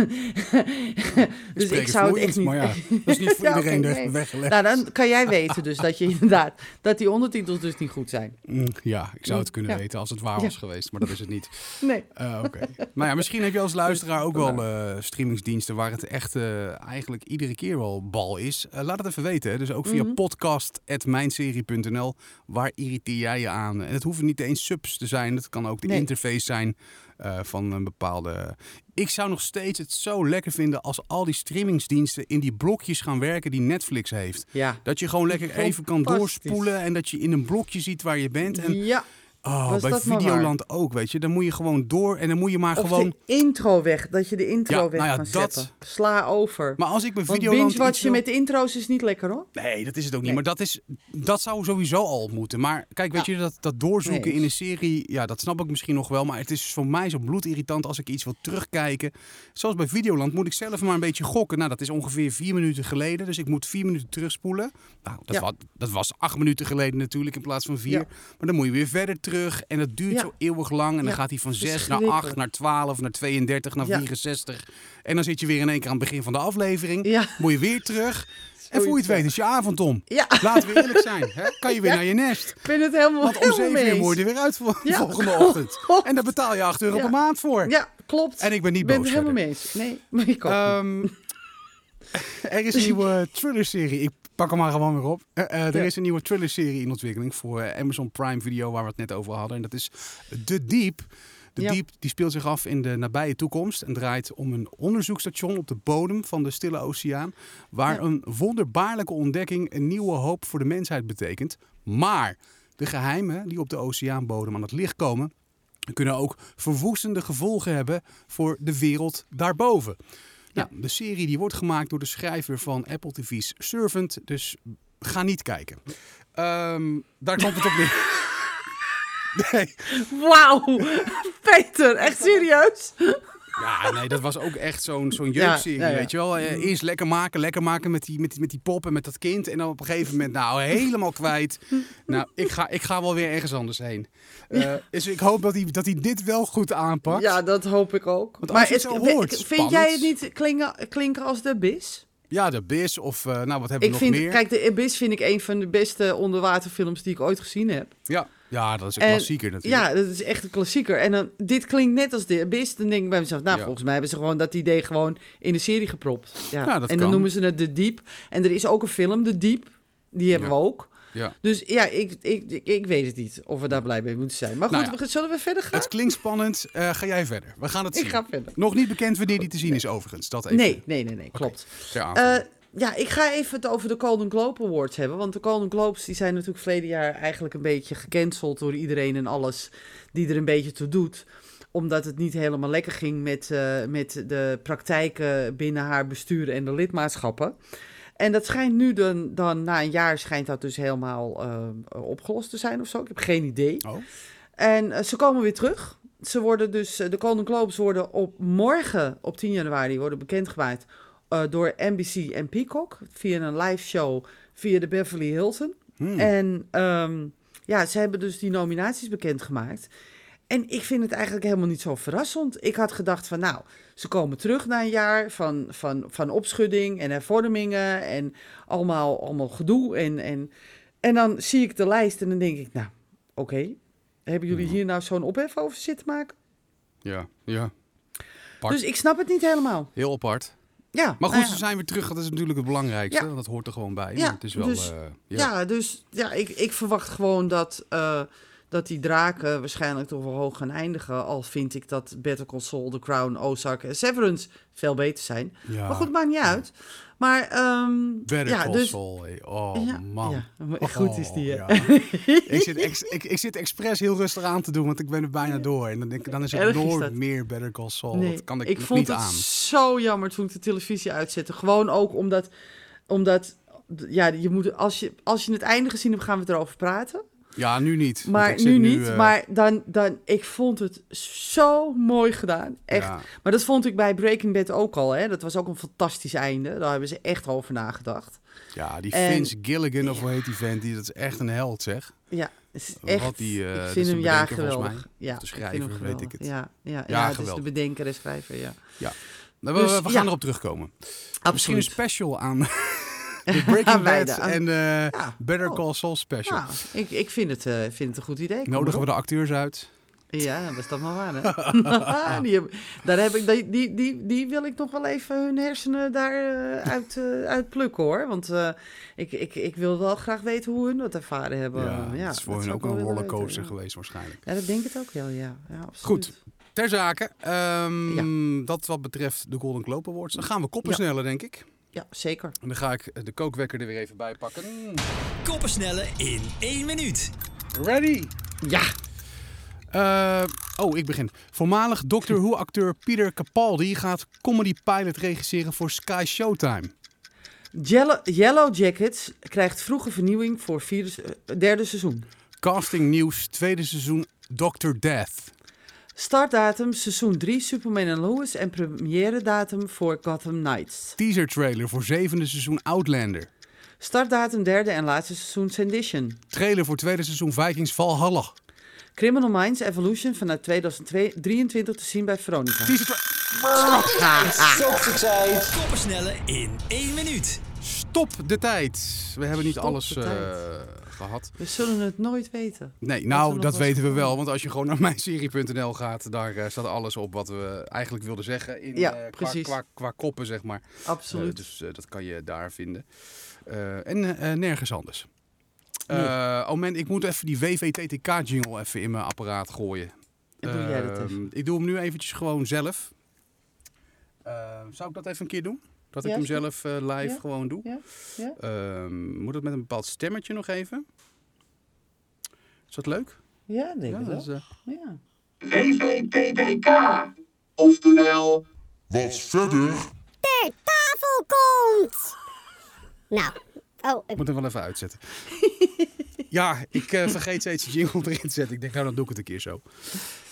dus ik zou het echt niet... Maar ja, dat is niet voor Ja, iedereen er nee. weggelegd. Nou, dan kan jij weten dus dat je inderdaad... dat die ondertitels dus niet goed zijn. Mm, Ja, ik zou het kunnen Ja. weten als het waar Ja. was geweest, maar dat is het niet. Nee. Eh, Oké. nou ja, misschien heb je als luisteraar ook wel eh, streamingsdiensten waar het echt eh, eigenlijk iedere keer wel bal is. Laat het even weten. Hè. Dus ook via Mhm. podcast.mijnserie.nl. Waar irriteer jij je aan? En het hoeven niet eens subs te zijn. Het kan ook de Nee. interface zijn eh, van een bepaalde... Ik zou nog steeds het zo lekker vinden als al die streamingsdiensten in die blokjes gaan werken die Netflix heeft. Ja. Dat je gewoon lekker even kan doorspoelen en dat je in een blokje ziet waar je bent. En Ja. Oh, Was bij Videoland ook, weet je. Dan moet je gewoon door en dan moet je maar Of gewoon... de intro weg. Dat je de intro Ja, weg nou ja, kan dat- zetten. Sla over. Maar als ik Want Videoland iets binge-watchen wil- met intro's is niet lekker hoor. Nee, dat is het ook niet. Nee. Maar dat, is, dat zou sowieso al moeten. Maar kijk, weet Ja. je, dat, dat doorzoeken Nee. in een serie... Ja, dat snap ik misschien nog wel. Maar het is voor mij zo bloedirritant als ik iets wil terugkijken. Zoals bij Videoland moet ik zelf maar een beetje gokken. Nou, dat is ongeveer vier minuten geleden. Dus ik moet vier minuten terugspoelen. Nou, dat, was, dat was acht minuten geleden natuurlijk in plaats van vier. Maar dan moet je weer verder terug. En dat duurt Ja. zo eeuwig lang. En dan gaat hij van 6 naar verschrikkelijk. 8, naar 12, naar 32, naar Ja. 64. En dan zit je weer in één keer aan het begin van de aflevering. Ja. Moet je weer terug. En voor je het weet is je avond om. Ja, Laten we eerlijk zijn. Hè? Kan je weer Ja. naar je nest. ik vind het helemaal, Want om helemaal 7 mee uur moet je er weer uit voor Ja. volgende ochtend. En daar betaal je 8 euro per maand voor. Ja, klopt. En ik ben niet ik ben boos het helemaal mee eens. Nee, maar ik ook. Ehm, er is een nieuwe thriller-serie. Ik pak hem maar gewoon weer op. Eh, eh, er Ja. is een nieuwe thriller-serie in ontwikkeling voor eh, Amazon Prime Video, waar we het net over hadden. En dat is The Deep. The Ja. Deep die speelt zich af in de nabije toekomst en draait om een onderzoekstation op de bodem van de Stille Oceaan, waar Ja. een wonderbaarlijke ontdekking een nieuwe hoop voor de mensheid betekent. Maar de geheimen die op de oceaanbodem aan het licht komen, kunnen ook verwoestende gevolgen hebben voor de wereld daarboven. Nou, de serie die wordt gemaakt door de schrijver van Apple TV's Servant, dus ga niet kijken. Ehm, daar komt het op neer. Nee. Wauw, Peter, echt serieus? Ja, nee, dat was ook echt zo'n zo'n jeugdserie, ja, ja. weet je wel. Eh, Eerst lekker maken, lekker maken met die, met, die, met die pop en met dat kind. En dan op een gegeven moment, nou, helemaal kwijt. Nou, ik ga, ik ga wel weer ergens anders heen. Eh, Dus ik hoop dat hij, dat hij dit wel goed aanpakt. Ja, dat hoop ik ook. Want je het hoort, vind spannend. jij het niet klinken, klinken als de Abyss? Ja, de Bis of, eh, nou, wat hebben Ik we vind, nog meer? kijk, de Abyss vind ik een van de beste onderwaterfilms die ik ooit gezien heb. Ja. Ja, dat is een En- klassieker natuurlijk. Ja, dat is echt een klassieker. En dan, dit klinkt net als de Abyss. Dan denk ik bij mezelf, nou, Ja. volgens mij hebben ze gewoon dat idee gewoon in de serie gepropt. Ja. Ja, dat en dan kan. noemen ze het De Diep. En er is ook een film, De Diep. Die hebben Ja. we ook. Ja. Dus ja, ik, ik, ik, ik weet het niet of we daar blij mee moeten zijn. Maar goed, Nou ja. we- zullen we verder gaan? Het klinkt spannend. Eh, ga jij verder? We gaan het zien. Ik ga verder. Nog niet bekend wanneer die te zien is overigens. Dat even. Nee, nee, nee, nee, klopt. aanvulling. Ja, ik ga even het over de Golden Globe Awards hebben. Want de Golden Globes die zijn natuurlijk verleden jaar eigenlijk een beetje gecanceld door iedereen en alles die er een beetje toe doet. Omdat het niet helemaal lekker ging met, eh, met de praktijken binnen haar bestuur en de lidmaatschappen. En dat schijnt nu dan, dan na een jaar schijnt dat dus helemaal eh, opgelost te zijn of zo. Ik heb geen idee. oh. En eh, ze komen weer terug. Ze worden dus, de Golden Globes worden op morgen, op 10 januari, worden bekendgemaakt eh, door NBC en Peacock. Via een live show via de Beverly Hilton. Hmm. En ehm, ja, ze hebben dus die nominaties bekendgemaakt. En ik vind het eigenlijk helemaal niet zo verrassend. Ik had gedacht van, nou, ze komen terug na een jaar van, van, van opschudding en hervormingen en allemaal, allemaal gedoe. En, en, en dan zie ik de lijst en dan denk ik, nou, oké. Hebben jullie hier nou zo'n ophef over zitten maken? Ja, ja. Apart. Dus ik snap het niet helemaal. Heel apart. Ja, Maar goed, nou ja. ze zijn weer terug. Dat is natuurlijk het belangrijkste. Ja. Dat hoort er gewoon bij. Ja, Maar het is wel... dus- eh, Ja, ja. dus ja, ik, ik verwacht gewoon dat, eh, dat die draken waarschijnlijk toch wel hoog gaan eindigen. Al vind ik dat Better Call Saul, The Crown, Ozark en Severance veel beter zijn. Ja. Maar goed, maakt niet uit. Maar ehm Better ja, Call dus, Saul. Oh, ja, man. ja, maar goed is die. Oh, ik, zit ex, ik, ik zit expres heel rustig aan te doen, want ik ben er bijna door. En dan, denk dan is het is nooit dat. meer Better Call Saul. Nee, dat kan ik, ik nog vond niet het aan. zo jammer toen ik de televisie uitzette. Gewoon ook omdat, omdat ja, je moet, als, je, als je het einde gezien hebt, gaan we het erover praten. Ja, nu niet. Maar ik nu niet. eh, Maar dan, dan, ik vond het zo mooi gedaan. Echt. ja. Maar dat vond ik bij Breaking Bad ook al. Hè? Dat was ook een fantastisch einde. Daar hebben ze echt over nagedacht. Ja, die En- Vince Gilligan, of hoe heet die vent, die, dat is echt een held, zeg. Ja, is Wat echt. die, eh, dat ik vind hem ja geweldig. Ja, de ik schrijver, weet geweldig. ik het. Ja, ja, ja, Ja, het is de geweldig. bedenker en schrijver, ja. Nou, we, Dus, we gaan ja. erop terugkomen. Misschien een Absoluut. special aan de Breaking Bad en de Ja. Better Oh. Call Saul special. Ik, ik vind, het, eh, vind het een goed idee. Kom Nodigen we de acteurs uit? Ja, was dat maar waar, hè? die, heb- daar heb ik, die, die, die, die wil ik nog wel even hun hersenen daaruit uit, eh, uit plukken, hoor. Want eh, ik, ik, ik wil wel graag weten hoe hun dat ervaren hebben. Ja, Ja, het is voor dat hun ook een rollercoaster weten, ja. geweest waarschijnlijk. Ja, dat denk ik het ook wel, ja. ja absoluut. Goed. Ter zake, ehm, dat wat betreft de Golden Globe Awards. Dan gaan we koppen sneller, denk ik. Ja, zeker. En dan ga ik de kookwekker er weer even bij pakken. Koppensnellen in één minuut. Ready? Ja, Eh, oh, ik begin. Voormalig Doctor Who-acteur Peter Capaldi gaat comedy pilot regisseren voor Sky Showtime. Yellow, Yellow Jackets krijgt vroege vernieuwing voor vierde, eh, derde seizoen. Casting nieuws, tweede seizoen Doctor Death. Startdatum seizoen 3 Superman en Lois en première datum voor Gotham Knights. Teaser trailer voor zevende seizoen Outlander. Startdatum derde en laatste seizoen Sedition. Trailer voor tweede seizoen Vikings Valhalla. Criminal Minds Evolution vanuit 2023 te zien bij Veronica. Teaser tra- Koppensnellen in één minuut. Stop de tijd. We hebben niet Stop alles de eh, tijd. Gehad. We zullen het nooit weten. Nee, nou, dat weten we wel. Want als je gewoon naar mijnserie.nl gaat, daar eh, staat alles op wat we eigenlijk wilden zeggen. In, Ja, eh, qua, precies. Qua, qua koppen, zeg maar. Absoluut. Eh, dus dat kan je daar vinden. En nergens anders. Nee. Oh man, ik moet even die WVTTK-jingle even in mijn apparaat gooien. En doe jij dat Ehm, even? Ik doe hem nu eventjes gewoon zelf. Eh, zou ik dat even een keer doen? Dat ik hem zelf eh, live Ja. gewoon doe? Ja, ja. Ehm, moet het met een bepaald stemmetje nog even? Is dat leuk? Ja, denk Ja, ik dat wel. eh, Ja. Oftewel, Wat verder ter tafel komt. Nou, oh, Ik ik- moet hem wel even uitzetten. ja, ik eh, vergeet steeds de jingle erin te zetten. Ik denk, nou dan doe ik het een keer zo.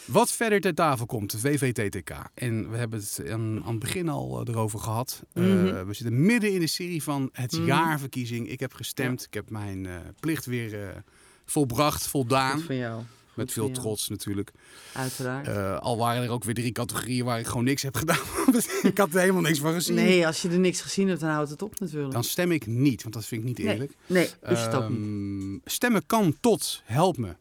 Wat verder ter tafel komt, VVTTK. En we hebben het aan, aan het begin al eh, erover gehad. Eh, Mhm. we zitten midden in de serie van het Mhm. jaarverkiezing. Ik heb gestemd. Ik heb mijn plicht weer volbracht, voldaan. Goed van jou. Met veel trots natuurlijk. Uiteraard. Eh, al waren er ook weer drie categorieën waar ik gewoon niks heb gedaan. ik had er helemaal niks van gezien. nee, als je er niks gezien hebt, dan houdt het op natuurlijk. Dan stem ik niet, want dat vind ik niet eerlijk. nee, ook niet. Ehm, stemmen kan tot, help me,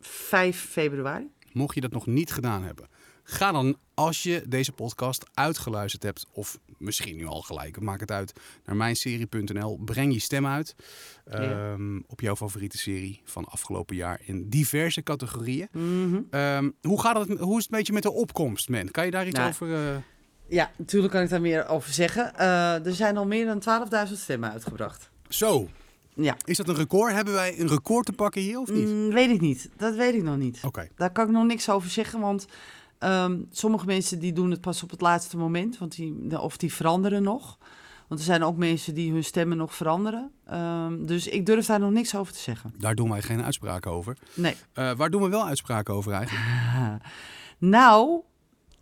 5 februari. mocht je dat nog niet gedaan hebben. Ga dan, als je deze podcast uitgeluisterd hebt, of misschien nu al gelijk, maak het uit, naar mijnserie.nl. Breng je stem uit Ja. ehm, op jouw favoriete serie van afgelopen jaar in diverse categorieën. Mhm. Ehm, hoe, gaat het, hoe is het een beetje met de opkomst, man? Kan je daar iets Nou, over... eh, Ja, natuurlijk kan ik daar meer over zeggen. Eh, er zijn al meer dan 12.000 stemmen uitgebracht. Zo, Ja, is dat een record? Hebben wij een record te pakken hier of niet? Mm, weet ik niet. Dat weet ik nog niet. Oké. Daar kan ik nog niks over zeggen, want ehm, sommige mensen die doen het pas op het laatste moment, want die, of die veranderen nog. Want er zijn ook mensen die hun stemmen nog veranderen. Ehm, dus ik durf daar nog niks over te zeggen. Daar doen wij geen uitspraken over. Nee. Eh, waar doen we wel uitspraken over eigenlijk? Nou,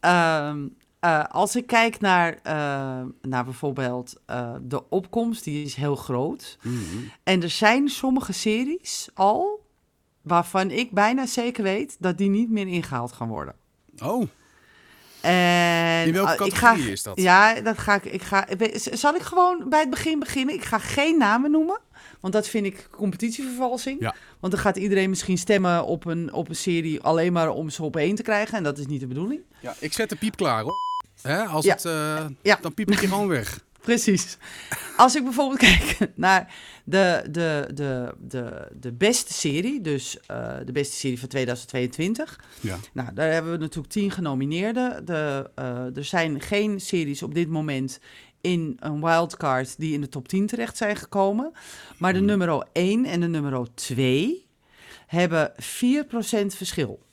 ehm, eh, als ik kijk naar, eh, naar bijvoorbeeld de opkomst, die is heel groot. Mhm. En er zijn sommige series al waarvan ik bijna zeker weet dat die niet meer ingehaald gaan worden. Oh, En, In welke ik categorie ga, is dat? Ja, dat ga ik. ik ga, zal ik gewoon bij het begin beginnen? Ik ga geen namen noemen, want dat vind ik competitievervalsing. Ja. Want dan gaat iedereen misschien stemmen op een, op een serie alleen maar om ze op één te krijgen. En dat is niet de bedoeling. ja, ik zet de piep klaar hoor. Hè, als Ja. het, Ja. Dan piep ik je gewoon weg. Precies. Als ik bijvoorbeeld kijk naar de, de, de, de, de beste serie, dus eh, de beste serie van 2022. Ja. Nou, daar hebben we natuurlijk tien genomineerden. De, eh, er zijn geen series op dit moment in een wildcard die in de top 10 terecht zijn gekomen. Maar de nummer 1 en de nummer 2 hebben 4% verschil.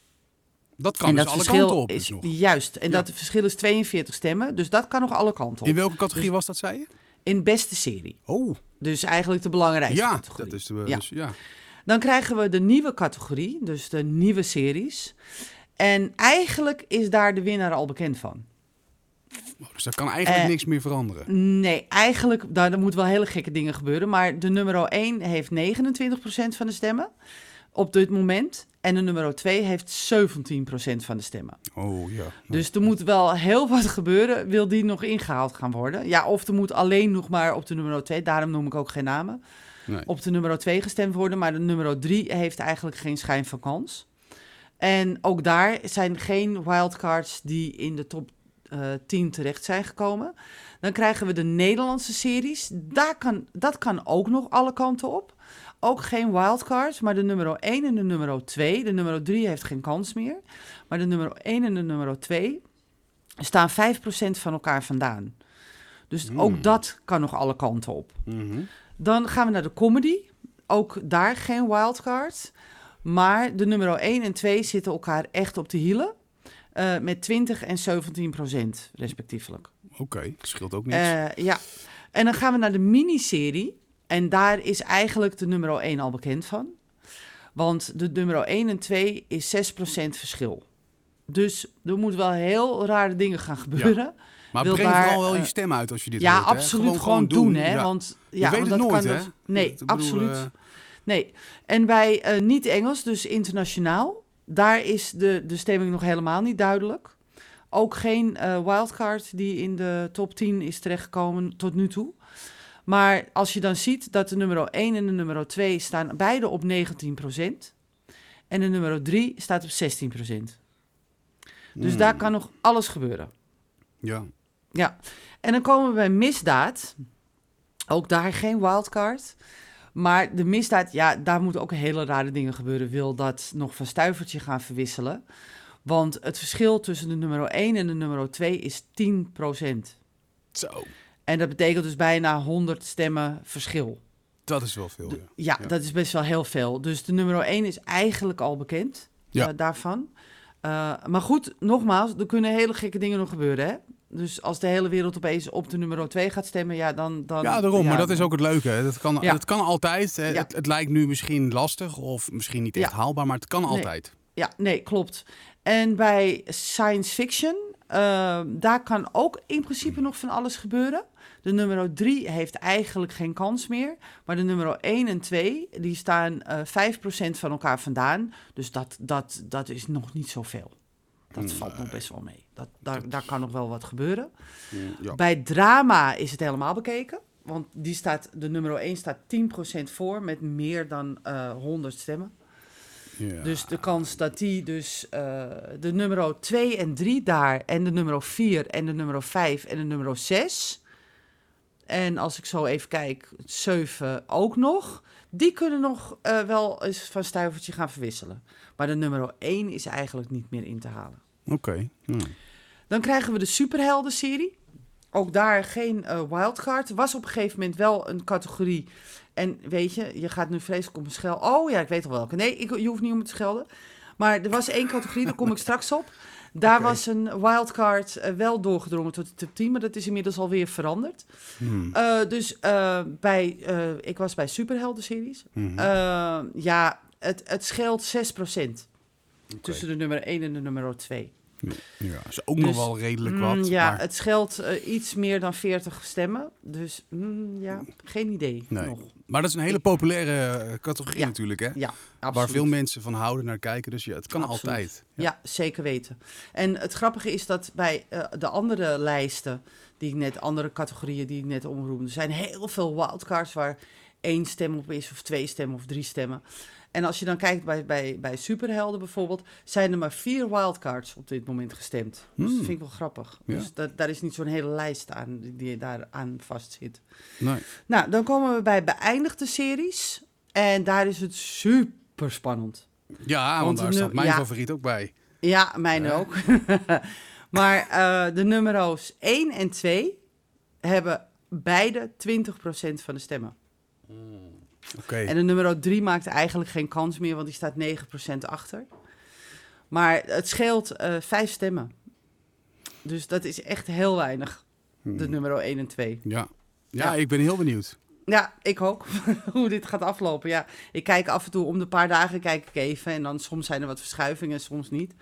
Dat kan en dus dat alle verschil kanten op. is dus nog. juist. En Ja. dat verschil is 42 stemmen. Dus dat kan nog alle kanten op. In welke categorie Dus- was dat, zei je? In beste serie. Oh, Dus eigenlijk de belangrijkste ja. categorie. Dat is de, Ja. Dus, ja. Dan krijgen we de nieuwe categorie, dus de nieuwe series. En eigenlijk is daar de winnaar al bekend van. Oh, Dus daar kan eigenlijk Eh, niks meer veranderen. Nee, eigenlijk, daar, er moeten wel hele gekke dingen gebeuren. Maar de nummer 1 heeft 29% van de stemmen op dit moment. En de nummer 2 heeft 17% van de stemmen. Oh ja. Dus er moet wel heel wat gebeuren, wil die nog ingehaald gaan worden. Ja, of er moet alleen nog maar op de nummer 2, daarom noem ik ook geen namen, Nee. op de nummer 2 gestemd worden. Maar de nummer 3 heeft eigenlijk geen schijn van kans. En ook daar zijn geen wildcards die in de top eh 10 terecht zijn gekomen. Dan krijgen we de Nederlandse series. Daar kan, dat kan ook nog alle kanten op. Ook geen wildcards, maar de nummer 1 en de nummer 2. De nummer 3 heeft geen kans meer. Maar de nummer 1 en de nummer 2 staan 5% van elkaar vandaan. Dus ook dat kan nog alle kanten op. Mhm. Dan gaan we naar de comedy. Ook daar geen wildcard. Maar de nummer 1 en 2 zitten elkaar echt op de hielen. eh, met 20 en 17 procent respectievelijk. Oké, scheelt ook niks. Eh, ja. En dan gaan we naar de miniserie. En daar is eigenlijk de nummer 1 al bekend van. Want de nummer 1 en 2 is 6% verschil. Dus er moeten wel heel rare dingen gaan gebeuren. maar breng daar, vooral wel je eh, stem uit als je dit Ja, absoluut. Gewoon, doen, hè. Ja. Want, Je ja, weet want het dat nooit, kan hè? dus- Nee, bedoel, absoluut. eh, Nee. En bij eh, niet-Engels, dus internationaal, daar is de, de stemming nog helemaal niet duidelijk. Ook geen wildcard die in de top 10 is terechtgekomen tot nu toe. Maar als je dan ziet dat de nummer 1 en de nummer 2 staan beide op 19%. En de nummer 3 staat op 16%. Dus Hmm. daar kan nog alles gebeuren. ja. Ja, en dan komen we bij misdaad. Ook daar geen wildcard. Maar de misdaad, ja, daar moeten ook hele rare dingen gebeuren. Wil dat nog van stuivertje gaan verwisselen? Want het verschil tussen de nummer 1 en de nummer 2 is 10%. Zo, En dat betekent dus bijna 100 stemmen verschil. dat is wel veel. De- ja. ja, Ja. dat is best wel heel veel. Dus de nummer 1 is eigenlijk al bekend Ja. eh, daarvan. Eh, maar goed, nogmaals, er kunnen hele gekke dingen nog gebeuren. Hè? Dus als de hele wereld opeens op de nummer 2 gaat stemmen, ja, dan... dan Ja, daarom. ja, maar dat is ook het leuke. Hè. Dat, kan, Ja. dat kan altijd. hè. Ja. Het, het lijkt nu misschien lastig of misschien niet echt haalbaar, maar het kan altijd. Ja, nee, klopt. En bij science fiction, eh, daar kan ook in principe nog van alles gebeuren. De nummer 3 heeft eigenlijk geen kans meer. Maar de nummer 1 en 2, die staan eh 5% van elkaar vandaan. Dus dat, dat, dat is nog niet zoveel. Dat valt nog best wel mee. Dat, daar, daar kan nog wel wat gebeuren. Ja. Bij drama is het helemaal bekeken. Want die staat, de nummer 1 staat 10% voor met meer dan eh 100 stemmen. Ja. Dus de kans dat die dus eh, de nummer 2 en 3 daar en de nummer 4 en de nummer 5 en de nummer 6. En als ik zo even kijk, 7 ook nog. Die kunnen nog eh, wel eens van stuivertje gaan verwisselen. Maar de nummer 1 is eigenlijk niet meer in te halen. Oké. Hm. Dan krijgen we de superhelden-serie. Ook daar geen eh, wildcard. Was op een gegeven moment wel een categorie. En weet je, je gaat nu vreselijk op me schelden. Oh ja, ik weet al welke. Nee, ik, je hoeft niet om te schelden. Maar er was één categorie, daar kom ik straks op. Daar was een wildcard eh, wel doorgedrongen tot de top 10, maar dat is inmiddels alweer veranderd. Hm. Eh, dus bij, ik was bij superhelden-series. Eh, ja, het, het scheelt 6% tussen de nummer 1 en de nummer 2. Ja, is ook Dus, nog wel redelijk Mm, wat. ja, maar, het scheelt eh, iets meer dan 40 stemmen. Dus mm, ja, geen idee nee. nog. maar dat is een hele populaire eh, categorie Ja. natuurlijk, hè? Ja, Waar absoluut. veel mensen van houden naar kijken. Dus ja, het kan Absoluut. altijd. Ja. zeker weten. En het grappige is dat bij eh, de andere lijsten, die ik net, andere categorieën die ik net omroemde, er zijn heel veel wildcards waar één stem op is, of twee stemmen, of drie stemmen. En als je dan kijkt bij, bij, bij superhelden bijvoorbeeld, zijn er maar vier wildcards op dit moment gestemd. Dus dat Hmm. vind ik wel grappig. Ja. Dus dat, daar is niet zo'n hele lijst aan die- daar aan vastzit. Nee. Nou, dan komen we bij beëindigde series. En daar is het super spannend. Ja, want, Want daar staat mijn ja. favoriet ook bij. Ja, mijn Ja. ook. maar eh, de nummers 1 en 2 hebben beide 20% van de stemmen. En de nummer 3 maakt eigenlijk geen kans meer, want die staat 9% achter. Maar het scheelt eh vijf stemmen. Dus dat is echt heel weinig, de Hmm. nummer 1 en 2. Ja. Ja, Ja. ik ben heel benieuwd. Ja, ik ook. Hoe dit gaat aflopen. Ja, ik kijk af en toe om de paar dagen kijk ik even. En dan soms zijn er wat verschuivingen, soms niet.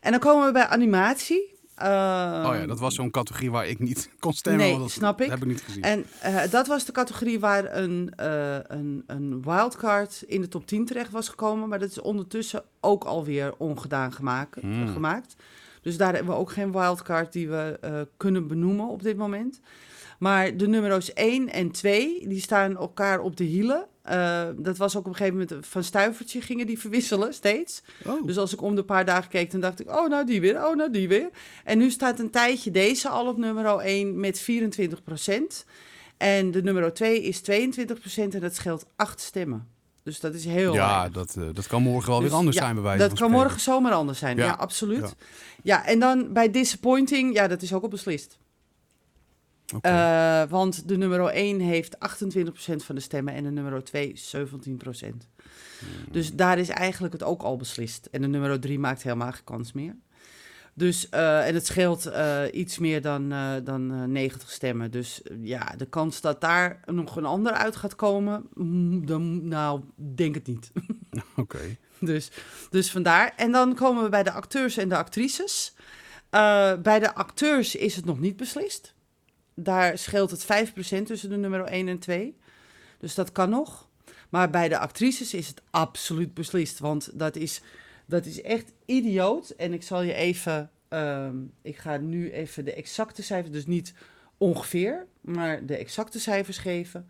En dan komen we bij animatie. Oh ja, dat was zo'n categorie waar ik niet kon stemmen. Nee, dat snap ik. heb ik niet gezien. En eh, dat was de categorie waar een, eh, een, een wildcard in de top 10 terecht was gekomen. Maar dat is ondertussen ook alweer ongedaan gemaakt. Hmm. gemaakt. Dus daar hebben we ook geen wildcard die we eh, kunnen benoemen op dit moment. Maar de nummers 1 en 2, die staan elkaar op de hielen. Eh, dat was ook op een gegeven moment van stuivertje gingen die verwisselen steeds. oh. Dus als ik om de paar dagen keek, dan dacht ik, oh nou die weer, oh nou die weer. En nu staat een tijdje deze al op nummer 1 met 24% En de nummer 2 is 22% en dat scheelt 8 stemmen. Dus dat is heel ja, weinig. dat, eh, dat kan morgen wel Dus weer anders ja, zijn bij wijze Dat van kan morgen zomaar anders zijn, ja, Ja, absoluut. ja. Ja. en dan bij disappointing, ja, dat is ook al beslist. Eh, want de nummer 1 heeft 28% van de stemmen en de nummer 2 17%. Dus daar is eigenlijk het ook al beslist. En de nummer 3 maakt helemaal geen kans meer. Dus, eh, en het scheelt eh, iets meer dan, dan eh, 90 stemmen. Dus ja, de kans dat daar nog een ander uit gaat komen, mm, dan, nou, denk het niet. Oké. Dus, dus vandaar. En dan komen we bij de acteurs en de actrices. Bij de acteurs is het nog niet beslist. Daar scheelt het 5% tussen de nummer 1 en 2. Dus dat kan nog. Maar bij de actrices is het absoluut beslist. Want dat is, dat is echt idioot. En ik zal je even. ehm, ik ga nu even de exacte cijfers. Dus niet ongeveer, maar de exacte cijfers geven.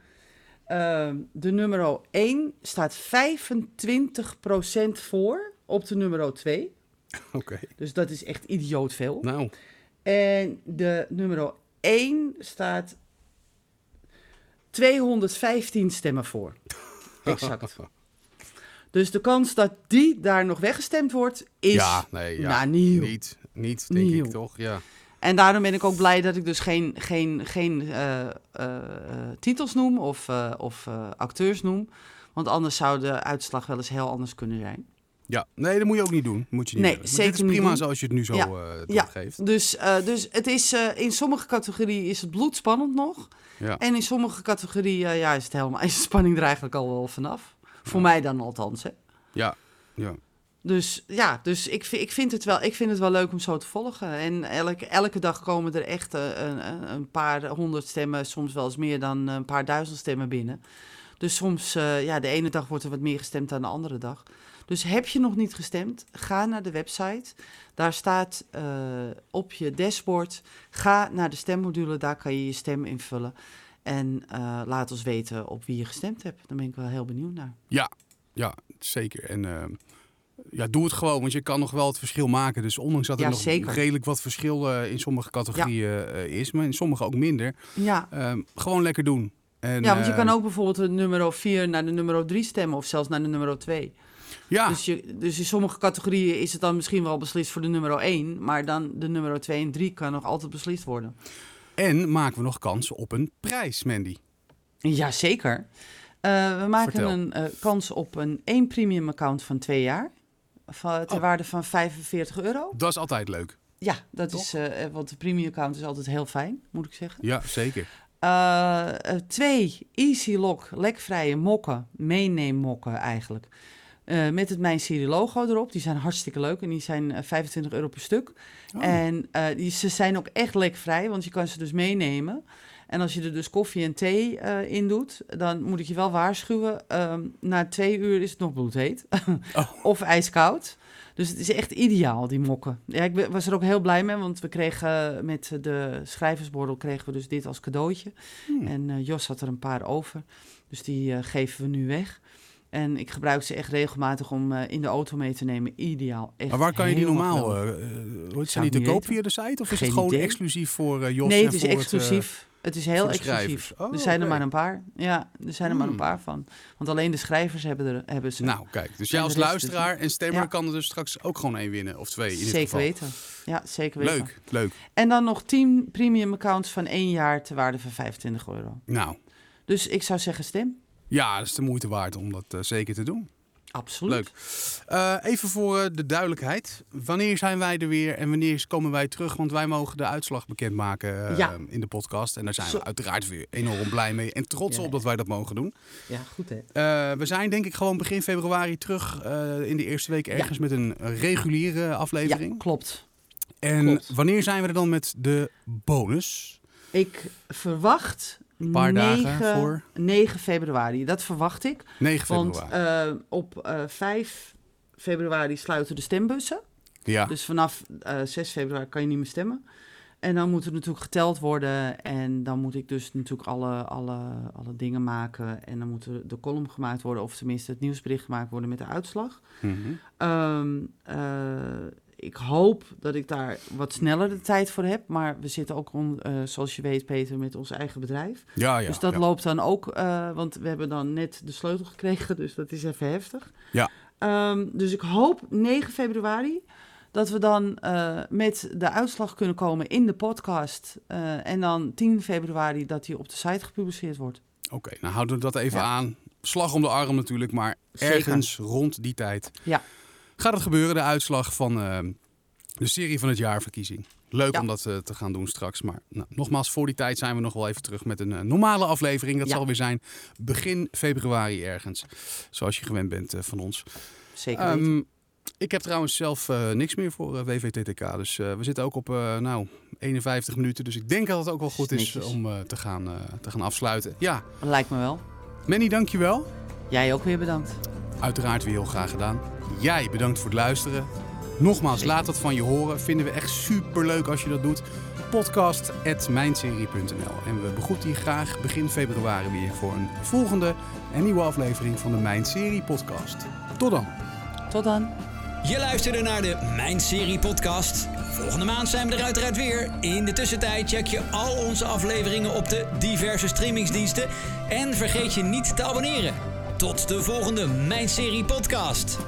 Ehm, de nummer 1 staat 25% voor op de nummer 2. Oké. Dus dat is echt idioot veel. Nou, En de nummer 1 staat 215 stemmen voor. Exact. Dus de kans dat die daar nog weggestemd wordt, is ja, nee, ja. nou, nieuw. Niet, niet, denk Nieuw. ik toch? Ja. En daarom ben ik ook blij dat ik dus geen, geen, geen eh, eh, titels noem of, eh, of acteurs noem. Want anders zou de uitslag wel eens heel anders kunnen zijn. Ja, nee, dat moet je ook niet doen. Moet je niet Nee, doen. zeker Dit is prima zoals je het nu zo Ja, eh ja. doorgeeft. Dus, eh, dus het is, eh, in sommige categorieën is het bloedspannend nog. Ja. En in sommige categorieën ja, is, het helemaal, is de spanning er eigenlijk al wel vanaf. Voor mij dan althans. Hè. Ja, ja. Dus ja, dus ik, ik, vind het wel, ik vind het wel leuk om zo te volgen. En elke, elke dag komen er echt een, een- paar honderd stemmen, soms wel eens meer dan een paar duizend stemmen binnen. Dus soms, ja, de ene dag wordt er wat meer gestemd dan de andere dag. Dus heb je nog niet gestemd, ga naar de website. Daar staat eh, op je dashboard, ga naar de stemmodule, daar kan je je stem invullen. En eh, laat ons weten op wie je gestemd hebt. Daar ben ik wel heel benieuwd naar. Ja, zeker. En eh, ja, doe het gewoon, want je kan nog wel het verschil maken. Dus ondanks dat er Ja, nog zeker. redelijk wat verschil in sommige categorieën is, maar in sommige ook minder, Ja, eh, gewoon lekker doen. En, Ja, want je kan ook bijvoorbeeld de nummer 4 naar de nummer 3 stemmen of zelfs naar de nummer 2. Ja, Dus, je, dus in sommige categorieën is het dan misschien wel beslist voor de nummer 1, maar dan de nummer 2 en 3 kan nog altijd beslist worden. en maken we nog kans op een prijs, Mandy. Jazeker. Uh, we maken Vertel. een eh, kans op een één premium account van twee jaar. Van, ter Oh. waarde van 45 euro. Dat is altijd leuk. Ja, dat Toch? is, eh, want de premium account is altijd heel fijn, moet ik zeggen. Ja, zeker. Eh, eh, twee, Easy Lock, lekvrije mokken, meeneemmokken eigenlijk. Eh, met het Mijn Serie logo erop. Die zijn hartstikke leuk en die zijn eh, 25 euro per stuk. Oh. En eh, die, ze zijn ook echt lekvrij, want je kan ze dus meenemen. En als je er dus koffie en thee eh, in doet, dan moet ik je wel waarschuwen. ehm, na twee uur is het nog bloedheet. Oh. of ijskoud. Dus het is echt ideaal, die mokken. Ja, ik was er ook heel blij mee, want we kregen met de schrijversbordel kregen we dus dit als cadeautje. Hmm. En eh, Jos had er een paar over, dus die eh, geven we nu weg. En ik gebruik ze echt regelmatig om eh, in de auto mee te nemen. Ideaal. Echt Maar waar kan je die normaal... hoe Zou zijn die te koop weten. via de site? Of is het gewoon idee. exclusief voor eh Jos nee, het is eh, exclusief. Het is heel exclusief. Oh, er zijn er maar een paar. Ja, er zijn er maar een Hmm. paar van. Want alleen de schrijvers hebben, er, hebben ze. nou, kijk. Dus jij als luisteraar en stemmer Ja. kan er dus straks ook gewoon één winnen. Of twee in dit zeker geval. weten. Ja, zeker weten. Leuk, leuk. En dan nog 10 premium accounts van één jaar te waarde van 25 euro. Nou, Dus ik zou zeggen stem. Ja, dat is de moeite waard om dat eh, zeker te doen. Absoluut. Leuk. Eh, even voor eh, de duidelijkheid. Wanneer zijn wij er weer en wanneer komen wij terug? Want wij mogen de uitslag bekendmaken Ja. in de podcast. En daar zijn Zo- we uiteraard weer enorm blij mee en trots Ja. op dat wij dat mogen doen. Ja, goed hè. We zijn denk ik gewoon begin februari terug in de eerste week ergens met een reguliere Ja, aflevering. klopt. en klopt. wanneer zijn we er dan met de bonus? Ik verwacht Een paar 9, dagen voor 9 februari. Dat verwacht ik. 9 Want februari. eh, op eh 5 februari sluiten de stembussen. ja. Dus vanaf eh 6 februari kan je niet meer stemmen. En dan moet er natuurlijk geteld worden. En dan moet ik dus natuurlijk alle, alle, alle dingen maken. En dan moet er de column gemaakt worden. Of tenminste het nieuwsbericht gemaakt worden met de uitslag. Eh, ik hoop dat ik daar wat sneller de tijd voor heb. Maar we zitten ook, om, eh, zoals je weet, Peter, met ons eigen bedrijf. ja, ja. dus dat ja. loopt dan ook, eh, want we hebben dan net de sleutel gekregen. Dus dat is even heftig. Ja. Ehm, dus ik hoop 9 februari dat we dan eh, met de uitslag kunnen komen in de podcast. en dan 10 februari dat die op de site gepubliceerd wordt. Oké, nou houden we dat even Ja. aan. Slag om de arm natuurlijk, maar Zeker. ergens rond die tijd Ja. Gaat het gebeuren, de uitslag van eh, de serie van het jaarverkiezing. Leuk Ja. om dat eh, te gaan doen straks. Maar nou, nogmaals, voor die tijd zijn we nog wel even terug met een eh, normale aflevering. Dat Ja. zal weer zijn begin februari ergens. Zoals je gewend bent van ons. Zeker weten. Ehm, ik heb trouwens zelf niks meer voor WVTTK. Dus we zitten ook op nou, 51 minuten. Dus ik denk dat het ook wel goed is om te, gaan, te gaan afsluiten. Ja, Lijkt me wel. Manny, dankjewel. Jij ook weer bedankt. Uiteraard weer heel graag gedaan. Jij bedankt voor het luisteren. Nogmaals, Zeker. laat het van je horen. Vinden we echt super leuk als je dat doet. Podcast.mijnserie.nl En we begroeten je graag begin februari weer voor een volgende en nieuwe aflevering van de Mijn Serie podcast. Tot dan. Tot dan. Je luisterde naar de Mijn Serie podcast. Volgende maand zijn we er uiteraard weer. In de tussentijd check je al onze afleveringen op de diverse streamingsdiensten. En vergeet je niet te abonneren. Tot de volgende Mijn Serie podcast.